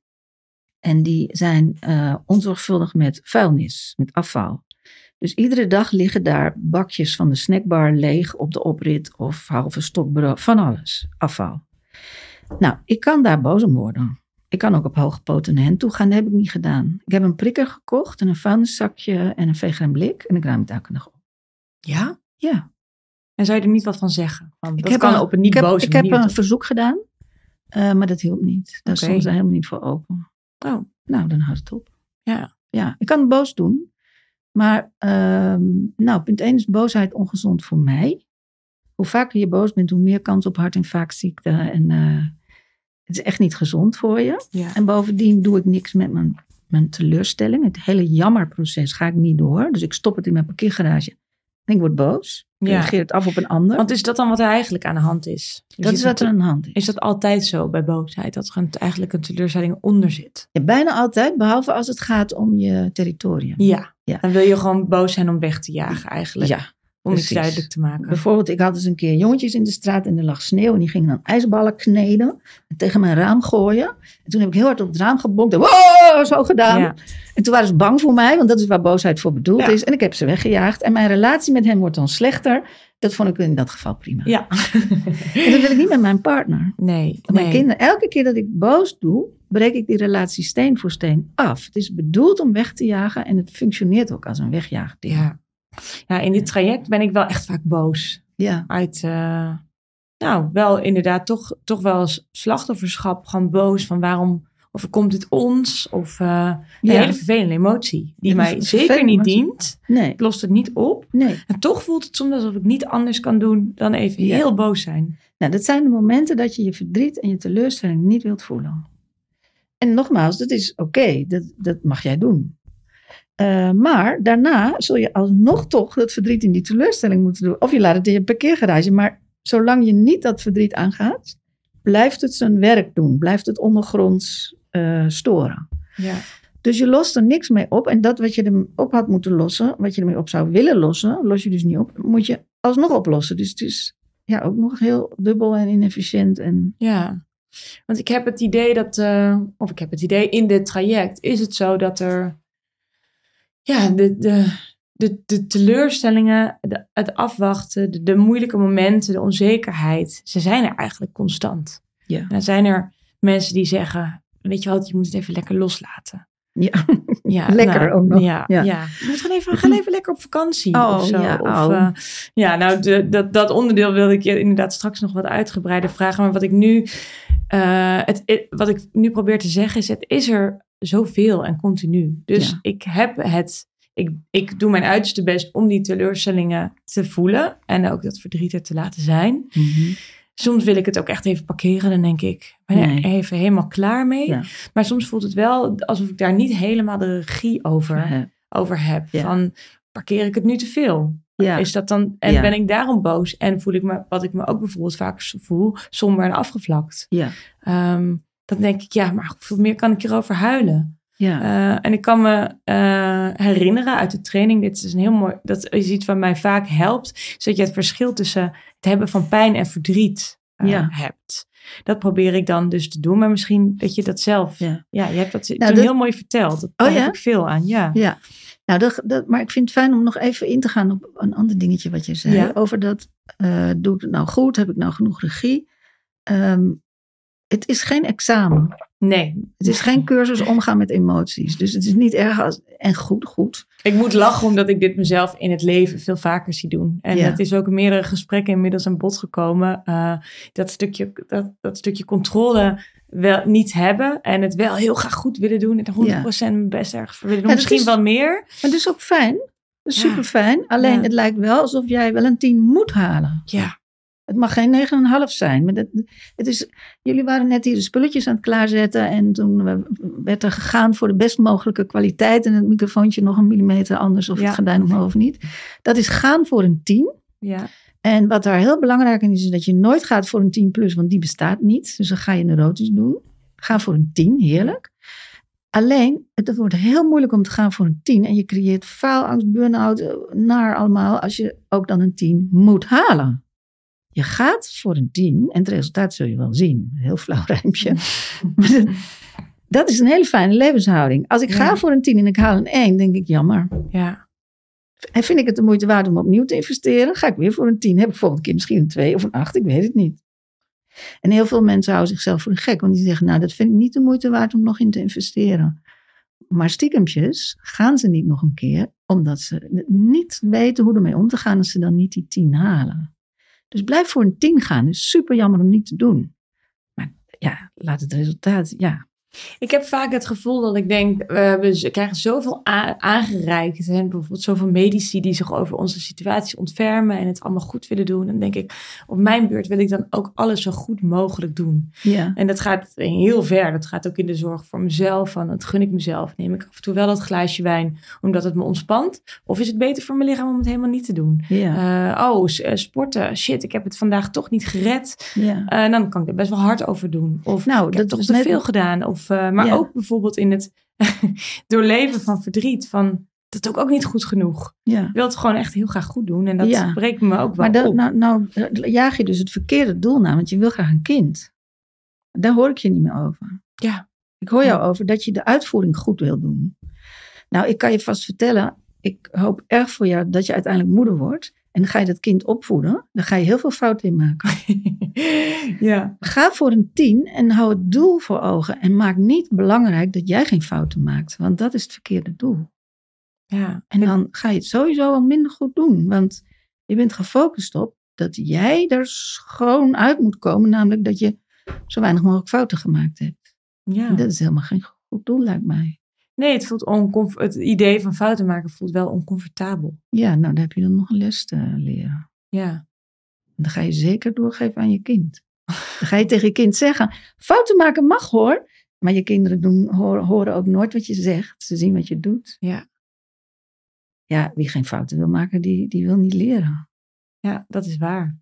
En die zijn eh, onzorgvuldig met vuilnis, met afval. Dus iedere dag liggen daar bakjes van de snackbar leeg op de oprit of halve stokbrood, van alles, afval. Nou, ik kan daar boos om worden. Ik kan ook op hoge poten naar hen toe gaan. Dat heb ik niet gedaan. Ik heb een prikker gekocht en een vuilniszakje en een veger en blik. En ik ruim het elke dag op. Ja? Ja. En zou je er niet wat van zeggen? Van, Ik dat heb kan een- op een niet ik heb, ik heb een verzoek gedaan. eh, maar dat hielp niet. Daar stond ze helemaal niet voor open. Oh, Nou, dan houdt het op. ja. Ja, ik kan het boos doen. Maar, ehm, nou, punt 1 is boosheid ongezond voor mij. Hoe vaker je boos bent, hoe meer kans op hart- en vaakziekte. En eh, het is echt niet gezond voor je. ja. En bovendien doe ik niks met mijn, mijn teleurstelling. Het hele jammerproces ga ik niet door. Dus ik stop het in mijn parkeergarage. En ik word boos. Ik Ja. het af op een ander. Want is dat dan wat er eigenlijk aan de hand is? Je dat is wat er aan de hand is. Is dat altijd zo bij boosheid? Dat er een- eigenlijk een teleurstelling onder zit? Ja, bijna altijd, behalve als het gaat om je territorium. Ja. Ja. Dan wil je gewoon boos zijn om weg te jagen eigenlijk. Ja, om iets precies. duidelijk te maken. Bijvoorbeeld, ik had eens een keer jongetjes in de straat en er lag sneeuw. En die gingen dan ijsballen kneden en tegen mijn raam gooien. En toen heb ik heel hard op het raam gebonkt. En wow, zo gedaan. Ja. En toen waren ze bang voor mij, want dat is waar boosheid voor bedoeld Ja. is. En ik heb ze weggejaagd. En mijn relatie met hen wordt dan slechter. Dat vond ik in dat geval prima. Ja. En dat wil ik niet met mijn partner. nee. Mijn nee. kinderen, elke keer dat ik boos doe, breek ik die relatie steen voor steen af. Het is bedoeld om weg te jagen en het functioneert ook als een wegjaagding. Ja. Ja, in dit traject ben ik wel echt vaak boos. Ja. Uit, eh, nou, wel inderdaad toch, toch wel eens slachtofferschap. Gewoon boos van waarom overkomt dit ons? Of eh, een Ja. hele vervelende emotie. Die mij zeker niet emotie. dient. Nee, Ik lost het niet op. nee. En toch voelt het soms alsof ik niet anders kan doen dan even Ja. heel boos zijn. Nou, dat zijn de momenten dat je je verdriet en je teleurstelling niet wilt voelen. En nogmaals, dat is oké, dat, dat mag jij doen. Eh, maar daarna zul je alsnog toch dat verdriet in die teleurstelling moeten doen. Of je laat het in je parkeergarage. Maar zolang je niet dat verdriet aangaat, blijft het zijn werk doen. Blijft het ondergronds eh, storen. Ja. Dus je lost er niks mee op. En dat wat je erop had moeten lossen, wat je ermee op zou willen lossen, los je dus niet op, moet je alsnog oplossen. Dus het is ja, ook nog heel dubbel en inefficiënt. En Ja, want ik heb het idee dat, eh, of ik heb het idee in dit traject, is het zo dat er, ja, de, de, de, de teleurstellingen, de, het afwachten, de, de moeilijke momenten, de onzekerheid, ze zijn er eigenlijk constant. Ja. En dan zijn er mensen die zeggen, weet je wat, je moet het even lekker loslaten. ja, Ja, Lekker nou, ook nog. Ja, ja. Ja. je moet gewoon even, ga even lekker op vakantie Oh, of zo. ja, of, oh. eh, ja, nou, de, dat, dat onderdeel wilde ik je inderdaad straks nog wat uitgebreider vragen. Maar wat ik nu, eh, het- wat ik nu probeer te zeggen is, het is er zoveel en continu. Dus Ja. ik heb het, ik, ik doe mijn uiterste best om die teleurstellingen te voelen. En ook dat verdriet er te laten zijn. Soms wil ik het ook echt even parkeren. Dan denk ik, ben er Nee. even helemaal klaar mee. Ja. Maar soms voelt het wel alsof ik daar niet helemaal de regie over, Ja. over heb. Van, parkeer ik het nu te veel? Ja. Is dat dan, en Ja. ben ik daarom boos? En voel ik me, wat ik me ook bijvoorbeeld vaak voel, somber en afgevlakt. Ja. Ehm, dan denk ik, ja, maar hoeveel meer kan ik hierover huilen? Ja. Eh, en ik kan me eh, herinneren uit de training, dit is een heel mooi, dat is iets wat mij vaak helpt, is dat je het verschil tussen het hebben van pijn en verdriet eh, Ja. hebt. Dat probeer ik dan dus te doen, maar misschien dat je dat zelf, ja, Ja. je hebt dat toen dat- heel mooi verteld. Dat, daar ja? heb ik veel aan, ja. Ja, nou, dat, dat, maar ik vind het fijn om nog even in te gaan op een ander dingetje wat je zei. Over dat, doe ik het nou goed? Heb ik nou genoeg regie? Ehm, het is geen examen. Nee, Het is geen cursus omgaan met emoties. Dus het is niet erg als, en goed, goed. Ik moet lachen omdat ik dit mezelf in het leven veel vaker zie doen. En Ja. het is ook in meerdere gesprekken inmiddels aan bod gekomen. eh, dat, stukje, dat, dat stukje controle wel niet hebben. En het wel heel graag goed willen doen. En er 100% mijn best voor willen doen. Ja, Misschien is- wel meer. Maar dat is ook fijn. Super fijn. Alleen het lijkt wel alsof jij wel een 10 moet halen. Ja, Het mag geen 9,5 zijn. Maar dat, het is, jullie waren net hier de spulletjes aan het klaarzetten. En toen werd er gegaan voor de best mogelijke kwaliteit. En het microfoontje nog een millimeter anders. Of Ja. het gordijn omhoog of niet. Dat is gaan voor een 10. ja, En wat daar heel belangrijk in is, is dat je nooit gaat voor een 10 plus. Want die bestaat niet. Dus dan ga je neurotisch doen. Ga voor een 10, heerlijk. Alleen, het wordt heel moeilijk om te gaan voor een 10. En je creëert faalangst, burn-out, eh, naar allemaal. Als je ook dan een 10 moet halen. Je gaat voor een 10 en het resultaat zul je wel zien. Heel flauw rijmpje. Dat- is een hele fijne levenshouding. Als ik ga voor een 10 en ik haal een 1, denk ik jammer. ja. En vind ik het de moeite waard om opnieuw te investeren? Ga ik weer voor een 10. Heb ik volgende keer misschien een 2 of een 8? Ik weet het niet. En heel veel mensen houden zichzelf voor de gek, want die zeggen, nou, dat vind ik niet de moeite waard om nog in te investeren. Maar stiekempjes gaan ze niet nog een keer, omdat ze niet weten hoe ermee om te gaan als ze dan niet die tien halen. Dus blijf voor een tien gaan. is super jammer om niet te doen. Maar ja, laat het resultaat, ja, ik heb vaak het gevoel dat ik denk, we krijgen zoveel aangereikt. En bijvoorbeeld zoveel medici die zich over onze situatie ontfermen en het allemaal goed willen doen. Dan denk ik, op mijn beurt wil ik dan ook alles zo goed mogelijk doen. Ja. En dat gaat heel ver. Dat gaat ook in de zorg voor mezelf. Van, dat gun ik mezelf. Neem ik af en toe wel dat glaasje wijn omdat het me ontspant? Of is het beter voor mijn lichaam om het helemaal niet te doen? Ja. Uh, oh, eh, sporten. Shit, ik heb het vandaag toch niet gered. Ja. Uh, dan kan ik er best wel hard over doen. Of nou, ik heb dat toch te veel gedaan. Of eh, maar ook bijvoorbeeld in het doorleven van verdriet. Van, dat is ook, ook niet goed genoeg. Ja. Ik wil het gewoon echt heel graag goed doen. En dat Ja. breekt me ook wel Maar dat, op. nou, nou jaag je dus het verkeerde doel na, want je wil graag een kind. Daar hoor ik je niet meer over. Ja. Ik hoor jou over dat je de uitvoering goed wil doen. Nou, ik kan je vast vertellen, ik hoop erg voor jou dat je uiteindelijk moeder wordt. En dan ga je dat kind opvoeden. Dan ga je heel veel fouten in maken. ja. Ga voor een tien en hou het doel voor ogen. En maak niet belangrijk dat jij geen fouten maakt. Want dat is het verkeerde doel. ja. En dan ga je het sowieso al minder goed doen. Want je bent gefocust op dat jij er schoon uit moet komen. Namelijk dat je zo weinig mogelijk fouten gemaakt hebt. ja. En dat is helemaal geen goed doel, lijkt mij. Nee, het, voelt het idee van fouten maken voelt wel oncomfortabel. Ja, nou, dan heb je dan nog een les te leren. Ja. Dan ga je zeker doorgeven aan je kind. Dan ga je tegen je kind zeggen: fouten maken mag hoor. Maar je kinderen doen, horen, horen ook nooit wat je zegt. Ze zien wat je doet. Ja. Ja, wie geen fouten wil maken, die, die wil niet leren. ja, dat is waar.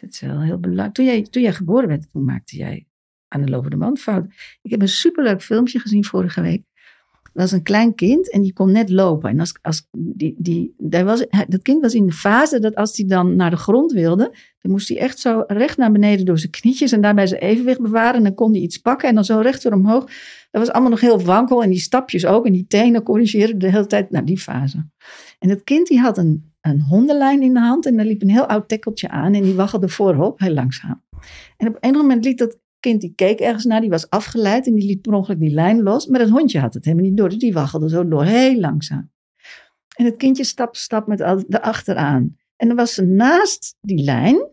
Dat is wel heel belangrijk. Toen jij, toen jij geboren werd, toen maakte jij aan de lopende band fouten. Ik heb een superleuk filmpje gezien vorige week. Dat was een klein kind en die kon net lopen. En als, als die, die, daar was, dat kind was in de fase dat als hij dan naar de grond wilde, dan moest hij echt zo recht naar beneden door zijn knietjes en daarbij zijn evenwicht bewaren. En dan kon hij iets pakken en dan zo recht weer omhoog. Dat was allemaal nog heel wankel en die stapjes ook en die tenen corrigeerden de hele tijd. Nou, die fase. En het kind die had een, een hondenlijn in de hand en daar liep een heel oud tekkeltje aan en die waggelde voorop, heel langzaam. En op een moment liet dat kind, die keek ergens naar, die was afgeleid en die liet per ongeluk die lijn los. Maar dat hondje had het helemaal niet door, dus die waggelde zo door, heel langzaam. En het kindje stap stap met al- erachteraan. En dan was ze naast die lijn,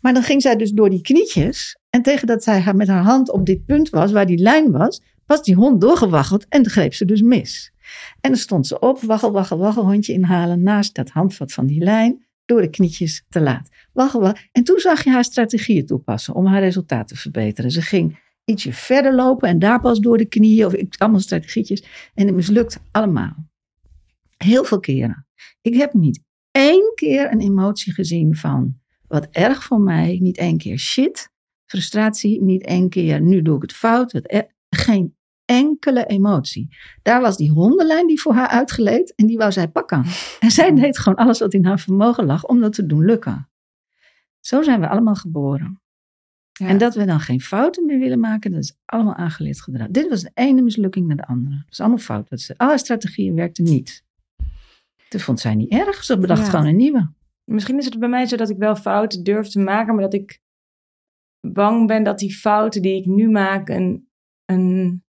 maar dan ging zij dus door die knietjes. En tegen dat zij haar met haar hand op dit punt was, waar die lijn was, was die hond doorgewaggeld en greep ze dus mis. En dan stond ze op, waggel, waggel, waggel, hondje inhalen naast dat handvat van die lijn, door de knietjes te laat. Waggel, waggel. En toen zag je haar strategieën toepassen om haar resultaat te verbeteren. Ze ging ietsje verder lopen en daar pas door de knieën, of ik- allemaal strategietjes. En het mislukt allemaal. Heel veel keren. Ik heb niet één keer een emotie gezien van wat erg voor mij, niet één keer shit, frustratie, niet één keer nu doe ik het fout. er- geen enkele emotie. Daar was die hondenlijn die voor haar uitgeleed en die wou zij pakken. En zij deed gewoon alles wat in haar vermogen lag om dat te doen lukken. Zo zijn we allemaal geboren. Ja. En dat we dan geen fouten meer willen maken, dat is allemaal aangeleerd gedrag. Dit was de ene mislukking naar de andere. Dat is allemaal fout. Dat ze, alle strategieën werkten niet. Dat vond zij niet erg. Ze bedacht Ja. gewoon een nieuwe. Misschien is het bij mij zo dat ik wel fouten durf te maken, maar dat ik bang ben dat die fouten die ik nu maak een, een,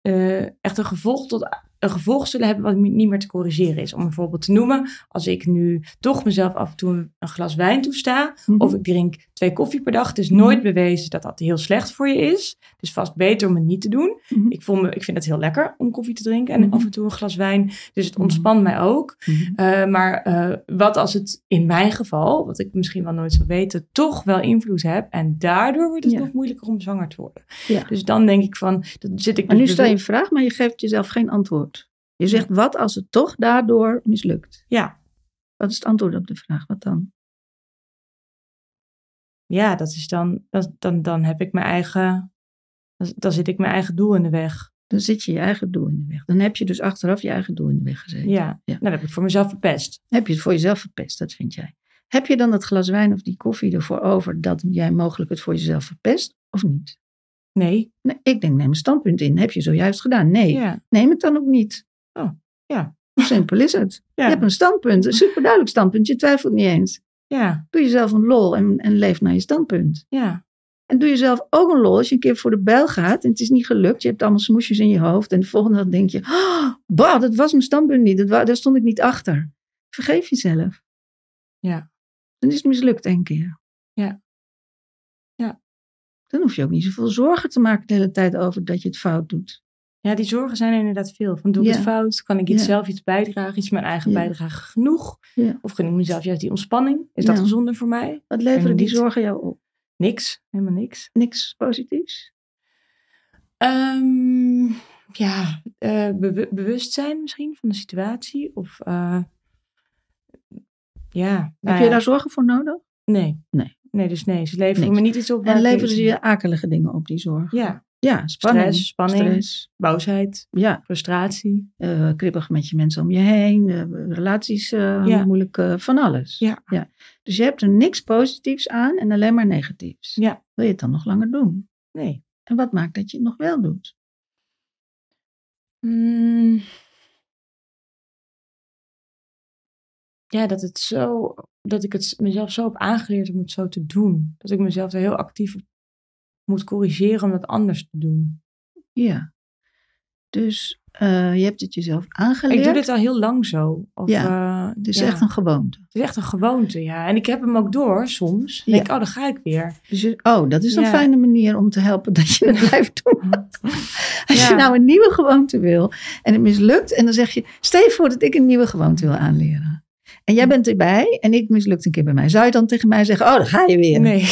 eh, echt een gevolg, tot, een gevolg zullen hebben wat niet meer te corrigeren is. Om een voorbeeld te noemen, als ik nu toch mezelf af en toe een glas wijn toesta, of ik drink twee koffie per dag, het is nooit bewezen dat dat heel slecht voor je is. Het is vast beter om het niet te doen. Mhm. Ik, voel me, ik vind het heel lekker om koffie te drinken en Mhm. af en toe een glas wijn. Dus het Mhm. ontspant mij ook. Mhm. Uh, maar uh, wat als het in mijn geval, wat ik misschien wel nooit zou weten, toch wel invloed heb. En daardoor wordt het Ja. nog moeilijker om zwanger te worden. Ja. Dus dan denk ik van, dan zit ik Maar nu dus stel je een vraag, maar je geeft jezelf geen antwoord. Je zegt, wat als het toch daardoor mislukt? Ja, Wat is het antwoord op de vraag? Wat dan? ja, dat is dan, dat, dan, dan heb ik mijn eigen, dan, dan zit ik mijn eigen doel in de weg. Dan zit je je eigen doel in de weg. Dan heb je dus achteraf je eigen doel in de weg gezeten. Ja, Ja. nou, dan heb ik voor mezelf verpest. Heb je het voor jezelf verpest, dat vind jij. Heb je dan dat glas wijn of die koffie ervoor over dat jij mogelijk het voor jezelf verpest of niet? Nee. Nee, ik denk, neem een standpunt in. Heb je zojuist gedaan? Nee, Ja. neem het dan ook niet. Oh, ja. Hoe simpel is het? Ja. Je hebt een standpunt, een superduidelijk standpunt. Je twijfelt niet eens. Ja, Doe jezelf een lol en, en leef naar je standpunt. ja, En doe jezelf ook een lol als je een keer voor de bijl gaat en het is niet gelukt. Je hebt allemaal smoesjes in je hoofd en de volgende dag denk je, oh, bah, dat was mijn standpunt niet. Dat daar stond ik niet achter. Vergeef jezelf. Ja. Dan is het mislukt één keer. Ja. Ja. Dan hoef je ook niet zoveel zorgen te maken de hele tijd over dat je het fout doet. Ja, die zorgen zijn er inderdaad veel. Van doe ik Ja. het fout? Kan ik iets Ja. zelf iets bijdragen? Is mijn eigen Ja. bijdrage genoeg? Of gun ik mezelf juist die ontspanning? Is dat gezonder voor mij? Wat leveren die zorgen jou op? Niks, helemaal niks. Niks positiefs? Ehm, ja, eh, bewu- bewustzijn misschien van de situatie. Of eh, ja. nou Heb je daar zorgen voor nodig? Nee. Nee. Nee, dus nee. Ze leveren Niks. me niet iets op. En leveren ze je akelige dingen op, die zorgen? Ja, Ja, spanning. stress, spanning, Stress. boosheid, Ja, frustratie. eh, kribbig met je mensen om je heen, eh, relaties Ja. moeilijk, van alles. Ja. Dus je hebt er niks positiefs aan en alleen maar negatiefs. Ja. Wil je het dan nog langer doen? Nee. En wat maakt dat je het nog wel doet? Mm. Ja, dat het zo, dat ik het mezelf zo heb aangeleerd om het zo te doen. Dat ik mezelf er heel actief op moet corrigeren om dat anders te doen. Ja. Dus eh, je hebt het jezelf aangeleerd. Ik doe dit al heel lang zo. Of, Ja, eh, Het is ja. echt een gewoonte. Het is echt een gewoonte, ja. En ik heb hem ook door soms. Dan Ja. denk ik, oh, daar ga ik weer. Dus je- oh, dat is een fijne manier om te helpen dat je het blijft doen. Als je nou een nieuwe gewoonte wil en het mislukt, en dan zeg je: Stel je voor dat ik een nieuwe gewoonte wil aanleren. En jij bent erbij en ik mislukt een keer bij mij. Zou je dan tegen mij zeggen: Oh, dan ga je weer? Nee.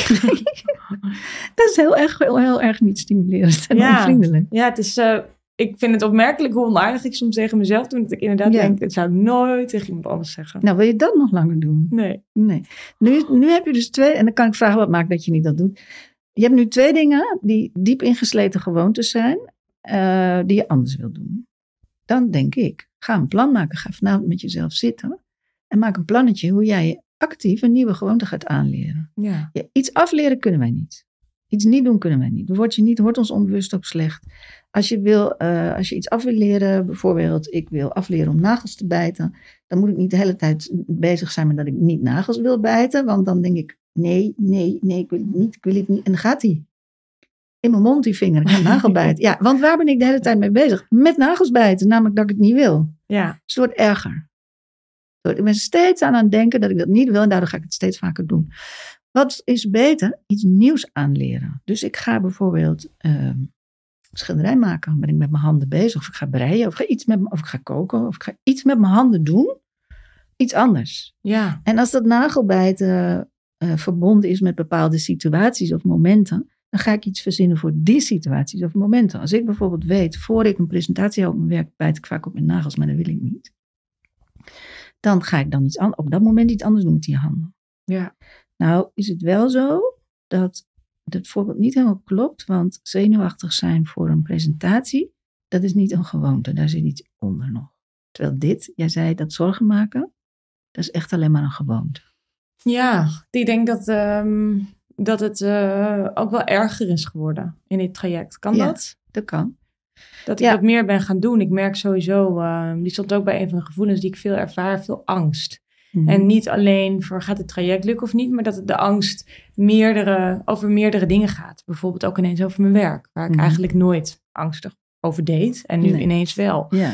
Dat is heel erg, heel, heel erg niet stimulerend en Ja. onvriendelijk. Ja, het is... eh, ik vind het opmerkelijk hoe onaardig ik soms tegen mezelf doe. Dat ik inderdaad Ja. denk, dat zou ik nooit tegen iemand anders zeggen. Nou, wil je dat nog langer doen? Nee. Nee. Nu, nu heb je dus twee, en dan kan ik vragen wat maakt dat je niet dat doet. Je hebt nu twee dingen die diep ingesleten gewoontes zijn, eh, die je anders wil doen. Dan denk ik, ga een plan maken. Ga vanavond met jezelf zitten en maak een plannetje hoe jij actief een nieuwe gewoonte gaat aanleren. Ja. Ja, iets afleren kunnen wij niet. Iets niet doen kunnen wij niet. Word je niet, wordt ons onbewust ook slecht. Als je, wil, eh, als je iets af wil leren, bijvoorbeeld ik wil afleren om nagels te bijten, dan moet ik niet de hele tijd bezig zijn met dat ik niet nagels wil bijten, want dan denk ik, nee, nee, nee, ik wil het niet, ik wil het niet. En dan gaat hij. In mijn mond die vinger, ik ga nagel bijten. Ja, want waar ben ik de hele tijd mee bezig? Met nagels bijten, namelijk dat ik het niet wil. Ja. Dus het wordt erger. Ik ben steeds aan aan het denken dat ik dat niet wil en daardoor ga ik het steeds vaker doen. Wat is beter? Iets nieuws aanleren. Dus ik ga bijvoorbeeld ehm, schilderij maken. Ben ik met mijn handen bezig. Of ik ga breien. Of ik ga, iets met, of ik ga koken. Of ik ga iets met mijn handen doen. Iets anders. Ja. En als dat nagelbijten eh, verbonden is met bepaalde situaties of momenten, dan ga ik iets verzinnen voor die situaties of momenten. Als ik bijvoorbeeld weet, voor ik een presentatie hou op mijn werk, bijt ik vaak op mijn nagels, maar dat wil ik niet. Dan ga ik dan iets op dat moment iets anders doen met die handen. Ja. Nou is het wel zo dat het voorbeeld niet helemaal klopt, want zenuwachtig zijn voor een presentatie, dat is niet een gewoonte, daar zit iets onder nog. Terwijl dit, jij zei dat zorgen maken, dat is echt alleen maar een gewoonte. Ja, ik denk dat, ehm, dat het eh, ook wel erger is geworden in dit traject. Kan Ja. dat? Dat kan. Dat ik Ja. wat meer ben gaan doen. Ik merk sowieso, ehm, die stond ook bij een van de gevoelens die ik veel ervaar, veel angst. Mhm. En niet alleen voor gaat het traject lukken of niet, maar dat het de angst meerdere, over meerdere dingen gaat. Bijvoorbeeld ook ineens over mijn werk, waar ik Mhm. eigenlijk nooit angstig over deed. En nu Nee. ineens wel. Ja,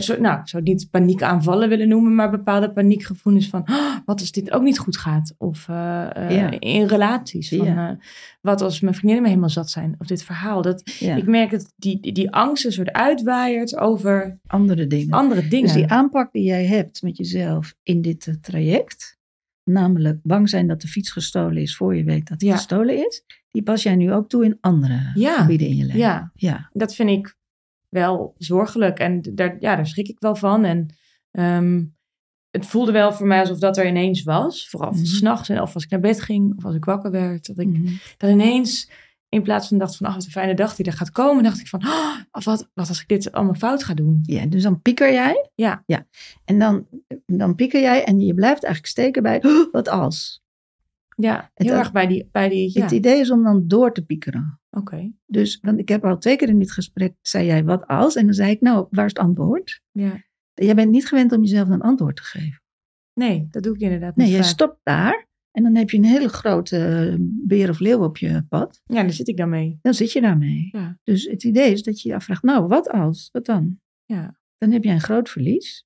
Zo, nou, ik zou het niet paniekaanvallen willen noemen, maar bepaalde paniekgevoelens van "Ah, wat als dit ook niet goed gaat? Of eh, eh, Ja. in relaties. Van, Ja. eh, wat als mijn vriendinnen me helemaal zat zijn? Of dit verhaal. Dat, ja. Ik merk dat die, die, angst een soort uitwaaiert over andere dingen. andere dingen. Dus die aanpak die jij hebt met jezelf in dit traject, namelijk bang zijn dat de fiets gestolen is voor je weet dat die gestolen is, die pas jij nu ook toe in andere gebieden in je leven. ja, ja. dat vind ik wel zorgelijk. En daar, ja, daar schrik ik wel van. En ehm, het voelde wel voor mij alsof dat er ineens was. Vooral Mhm. s s'nachts en of als ik naar bed ging of als ik wakker werd. Dat ik Mhm. dat ineens, in plaats van dacht van, ach, wat een fijne dag die er gaat komen, dacht ik van, oh, wat, wat als ik dit allemaal fout ga doen? Ja, dus dan pieker jij. Ja. ja. En dan, dan pieker jij en je blijft eigenlijk steken bij "Oh, wat als. Ja, Het- heel erg bij die, bij die, ja, Het idee is om dan door te piekeren. oké. Dus, want ik heb al twee keer in dit gesprek, zei jij wat als? En dan zei ik, nou, waar is het antwoord? Ja, Jij bent niet gewend om jezelf een antwoord te geven. Nee, dat doe ik inderdaad Nee, niet je vaak. stopt daar en dan heb je een hele grote eh, beer of leeuw op je pad. Ja, daar zit ik dan mee. Dan zit je daarmee. Ja. Dus het idee is dat je je afvraagt, nou, wat als? Wat dan? Ja. Dan heb je een groot verlies.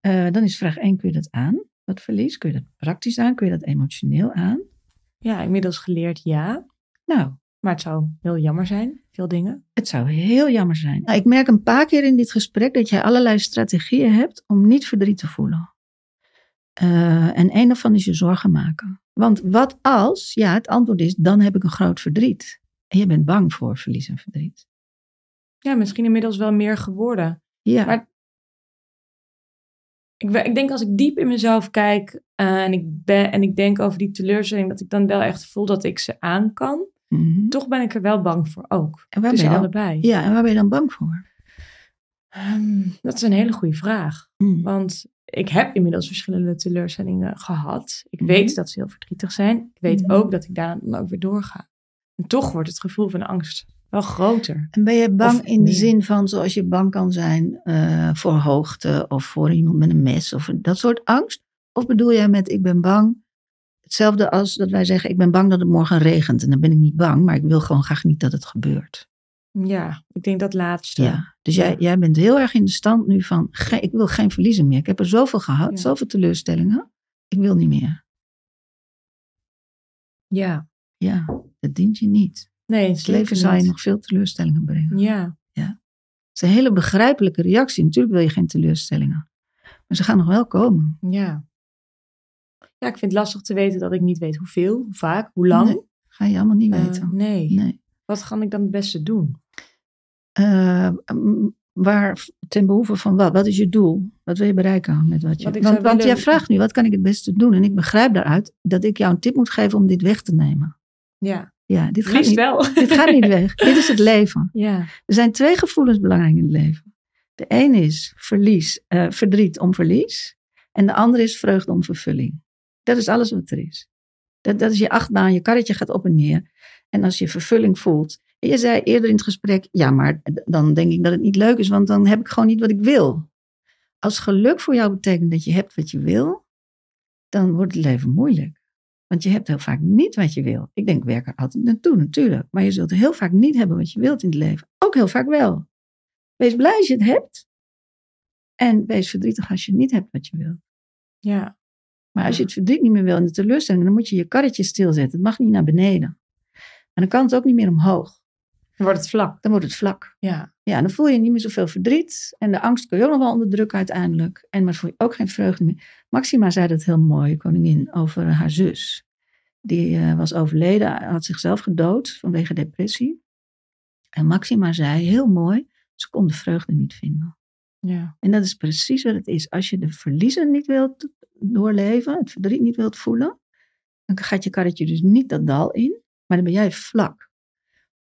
Eh, dan is vraag 1, kun je dat aan? Dat verlies, kun je dat praktisch aan? Kun je dat emotioneel aan? Ja, inmiddels geleerd ja. Nou, Maar het zou heel jammer zijn. Veel dingen. Het zou heel jammer zijn. Nou, ik merk een paar keer in dit gesprek dat jij allerlei strategieën hebt om niet verdriet te voelen. Eh, en een daarvan is je zorgen maken. Want wat als, ja, het antwoord is, dan heb ik een groot verdriet. En je bent bang voor verlies en verdriet. Ja, misschien inmiddels wel meer geworden. Ja, Maar- Ik, ik denk als ik diep in mezelf kijk eh, en, ik ben, en ik denk over die teleurstelling, dat ik dan wel echt voel dat ik ze aan kan. Mhm. Toch ben ik er wel bang voor ook. en waar ben je dan, allebei. ja, en waar ben je dan bang voor? Ehm, dat is een hele goede vraag. Mhm. Want ik heb inmiddels verschillende teleurstellingen gehad. Ik Mhm. weet dat ze heel verdrietig zijn. Ik weet Mhm. ook dat ik daar dan ook weer doorga. En toch wordt het gevoel van angst wel groter. En ben je bang Of in de zin van zoals je bang kan zijn eh, voor hoogte of voor iemand met een mes of dat soort angst? Of bedoel jij met ik ben bang hetzelfde als dat wij zeggen ik ben bang dat het morgen regent en dan ben ik niet bang, maar ik wil gewoon graag niet dat het gebeurt. Ja, ik denk dat laatste. Ja. Dus jij, jij bent heel erg in de stand nu van ge- ik wil geen verliezen meer. Ik heb er zoveel gehad, Ja. zoveel teleurstellingen. Ik wil niet meer. Ja. Ja, dat dient je niet. Nee, Het leven zal je nog veel teleurstellingen brengen. Ja. Het is een hele begrijpelijke reactie. Natuurlijk wil je geen teleurstellingen. Maar ze gaan nog wel komen. Ja. Ja, ik vind het lastig te weten dat ik niet weet hoeveel, hoe vaak, hoe lang. Nee, Ga je allemaal niet Eh, weten. nee. Nee. Wat kan ik dan het beste doen? Eh, waar, ten behoeve van wat? Wat is je doel? Wat wil je bereiken met wat je... Wat want want jij vraagt nu, wat kan ik het beste doen? En ik begrijp daaruit dat ik jou een tip moet geven om dit weg te nemen. Ja, Ja, dit gaat, liefst niet, wel. dit gaat niet weg. dit is het leven. Ja. Er zijn twee gevoelens belangrijk in het leven. De een is verlies, eh, verdriet om verlies. En de andere is vreugde om vervulling. Dat is alles wat er is. Dat, dat is je achtbaan, je karretje gaat op en neer. En als je vervulling voelt. En je zei eerder in het gesprek, ja, maar dan denk ik dat het niet leuk is, want dan heb ik gewoon niet wat ik wil. Als geluk voor jou betekent dat je hebt wat je wil, dan wordt het leven moeilijk. Want je hebt heel vaak niet wat je wil. Ik denk, werk er altijd naartoe, natuurlijk. Maar je zult heel vaak niet hebben wat je wilt in het leven. Ook heel vaak wel. Wees blij als je het hebt. En wees verdrietig als je niet hebt wat je wilt. Ja. Maar als je het verdriet niet meer wil en de teleurstelling, dan moet je je karretje stilzetten. Het mag niet naar beneden. En dan kan het ook niet meer omhoog. Dan wordt het vlak. Dan wordt het vlak. Ja. Ja, dan voel je niet meer zoveel verdriet. En de angst kun je ook nog wel onderdrukken uiteindelijk. En maar voel je ook geen vreugde meer. Maxima zei dat heel mooi, koningin, over haar zus. Die eh, was overleden, had zichzelf gedood vanwege depressie. En Maxima zei heel mooi, ze kon de vreugde niet vinden. Ja. En dat is precies wat het is. Als je de verliezen niet wilt doorleven, het verdriet niet wilt voelen, dan gaat je karretje dus niet dat dal in, maar dan ben jij vlak.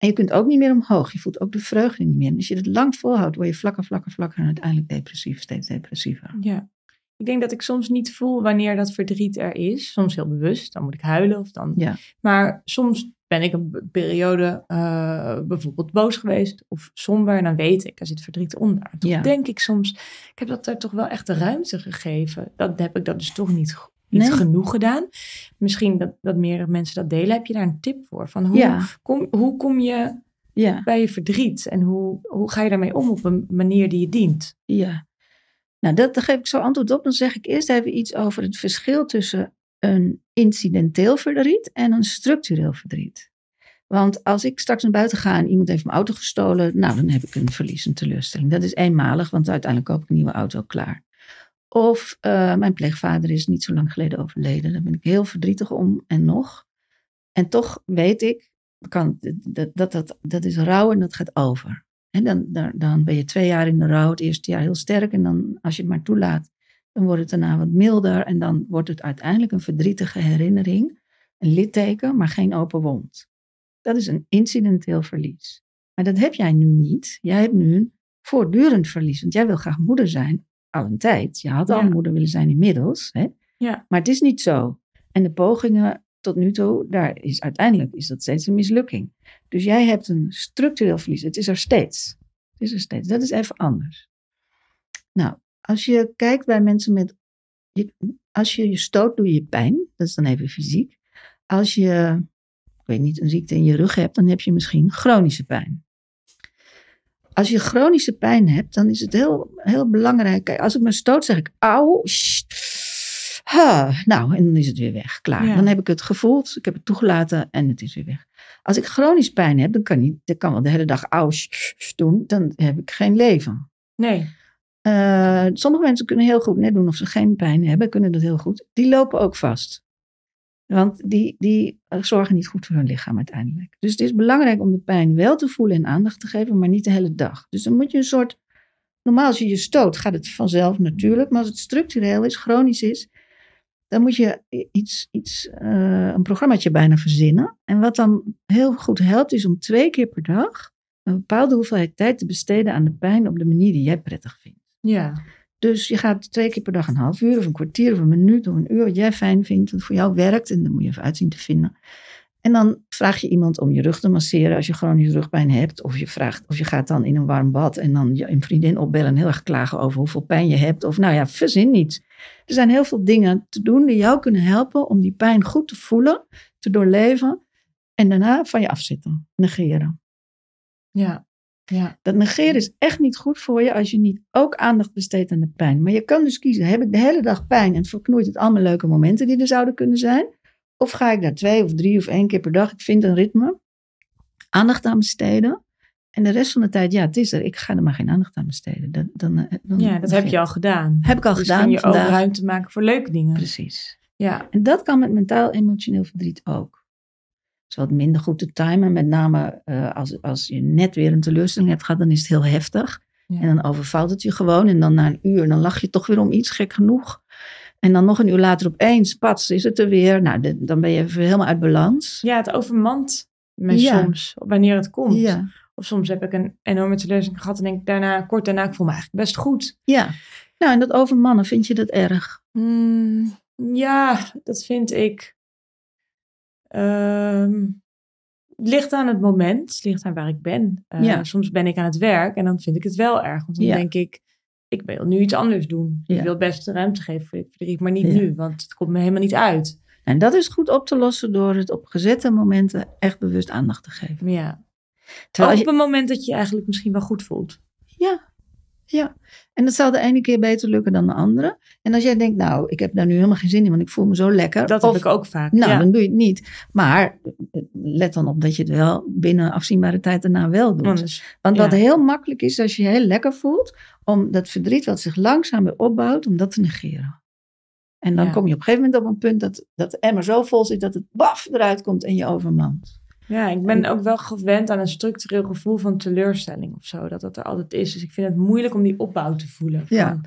En je kunt ook niet meer omhoog. Je voelt ook de vreugde niet meer. En als je het lang volhoudt, word je vlakker, vlakker, vlakker en uiteindelijk depressief, steeds depressiever. Ja. Ik denk dat ik soms niet voel wanneer dat verdriet er is. Soms heel bewust. Dan moet ik huilen of dan. Ja. Maar soms ben ik een periode eh, bijvoorbeeld boos geweest of somber. En dan weet ik, er zit verdriet onder. Toch Ja. denk ik soms, ik heb dat er toch wel echt de ruimte gegeven. Dat heb ik dat dus toch niet, niet Nee. genoeg gedaan. Misschien dat, dat meerdere mensen dat delen. Heb je daar een tip voor? Van hoe, Ja, kom, hoe kom je ja, bij je verdriet? En hoe, hoe ga je daarmee om op een manier die je dient? ja. Nou, dat, daar geef ik zo antwoord op. Dan zeg ik eerst even iets over het verschil tussen een incidenteel verdriet en een structureel verdriet. Want als ik straks naar buiten ga en iemand heeft mijn auto gestolen, nou, dan heb ik een verlies, een teleurstelling. Dat is eenmalig, want uiteindelijk koop ik een nieuwe auto klaar. Of eh, mijn pleegvader is niet zo lang geleden overleden. Daar ben ik heel verdrietig om en nog. En toch weet ik, kan, dat, dat, dat, dat is rouw en dat gaat over. En dan, dan, dan ben je twee jaar in de rouw, het eerste jaar heel sterk. En dan, als je het maar toelaat, dan wordt het daarna wat milder. En dan wordt het uiteindelijk een verdrietige herinnering. Een litteken, maar geen open wond. Dat is een incidenteel verlies. Maar dat heb jij nu niet. Jij hebt nu een voortdurend verlies. Want jij wil graag moeder zijn, al een tijd. Je had al Ja. moeder willen zijn inmiddels. Hè? Ja. Maar het is niet zo. En de pogingen tot nu toe, daar is uiteindelijk is dat steeds een mislukking. Dus jij hebt een structureel verlies. Het is er steeds. Het is er steeds. Dat is even anders. Nou, als je kijkt bij mensen met je, als je je stoot, doe je pijn. Dat is dan even fysiek. Als je, ik weet niet, een ziekte in je rug hebt, dan heb je misschien chronische pijn. Als je chronische pijn hebt, dan is het heel, heel belangrijk. Kijk, als ik me stoot, zeg ik auw. Ha, nou, en dan is het weer weg. Klaar. Ja. Dan heb ik het gevoeld, ik heb het toegelaten en het is weer weg. Als ik chronisch pijn heb, dan kan, niet, dan kan wel de hele dag auw doen. Dan heb ik geen leven. Nee. Eh, sommige mensen kunnen heel goed net doen of ze geen pijn hebben, kunnen dat heel goed. Die lopen ook vast. Want die, die zorgen niet goed voor hun lichaam uiteindelijk. Dus het is belangrijk om de pijn wel te voelen en aandacht te geven, maar niet de hele dag. Dus dan moet je een soort. Normaal, als je je stoot, gaat het vanzelf natuurlijk. Maar als het structureel is, chronisch is, dan moet je iets, iets, eh, een programmaatje bijna verzinnen. En wat dan heel goed helpt, is om twee keer per dag een bepaalde hoeveelheid tijd te besteden aan de pijn op de manier die jij prettig vindt. Ja. Dus je gaat twee keer per dag een half uur of een kwartier of een minuut of een uur wat jij fijn vindt, wat voor jou werkt. En dan moet je even uitzien te vinden. En dan vraag je iemand om je rug te masseren als je chronische rugpijn hebt. Of je, vraagt, of je gaat dan in een warm bad en dan je een vriendin opbellen en heel erg klagen over hoeveel pijn je hebt. Of nou ja, verzin niets. Er zijn heel veel dingen te doen die jou kunnen helpen om die pijn goed te voelen, te doorleven. En daarna van je afzetten, negeren. Ja. Ja. Dat negeren is echt niet goed voor je als je niet ook aandacht besteedt aan de pijn. Maar je kan dus kiezen, heb ik de hele dag pijn en verknoeit het allemaal leuke momenten die er zouden kunnen zijn? Of ga ik daar twee of drie of één keer per dag, ik vind een ritme, aandacht aan besteden. En de rest van de tijd, ja, het is er. Ik ga er maar geen aandacht aan besteden. Dan, dan, eh, dan, ja, dat heb je al gedaan. Heb ik al dus gedaan. kun je ook ruimte maken voor leuke dingen. Precies. Ja. En dat kan met mentaal-emotioneel verdriet ook. Het is wat minder goed te timen. Met name eh, als, als je net weer een teleurstelling hebt gehad, dan is het heel heftig. Ja. En dan overvalt het je gewoon. En dan na een uur, dan lach je toch weer om iets gek genoeg. En dan nog een uur later opeens, pats, is het er weer. Nou, de- dan ben je even helemaal uit balans. ja, het overmand me Ja. soms, wanneer het komt. Ja, Of soms heb ik een enorme teleurstelling gehad en denk ik daarna, kort daarna, ik voel me eigenlijk best goed. ja. Nou, en dat overmannen, vind je dat erg? Hmm, ja, dat vind ik. Ehm, het ligt aan het moment, het ligt aan waar ik ben. Eh, Ja. Soms ben ik aan het werk en dan vind ik het wel erg. Want dan Ja. denk ik, ik wil nu iets anders doen. Ja. Ik wil best de ruimte geven voor dit verdriet, maar niet nu, want het komt me helemaal niet uit. En dat is goed op te lossen door het op gezette momenten echt bewust aandacht te geven. Ja. Terwijl Ook als op je- een moment dat je je eigenlijk misschien wel goed voelt. Ja, ja. En dat zal de ene keer beter lukken dan de andere. En als jij denkt, nou, ik heb daar nu helemaal geen zin in, want ik voel me zo lekker. Dat of, heb ik ook vaak. Nou, ja. dan doe je het niet. Maar let dan op dat je het wel binnen afzienbare tijd daarna wel doet. Anders, Want ja. wat heel makkelijk is als je je heel lekker voelt, om dat verdriet wat zich langzaam weer opbouwt, om dat te negeren. En dan Ja. kom je op een gegeven moment op een punt dat, dat de emmer zo vol zit dat het baf eruit komt en je overmand. Ja, ik ben ook wel gewend aan een structureel gevoel van teleurstelling of zo. Dat dat er altijd is. Dus ik vind het moeilijk om die opbouw te voelen. Ja.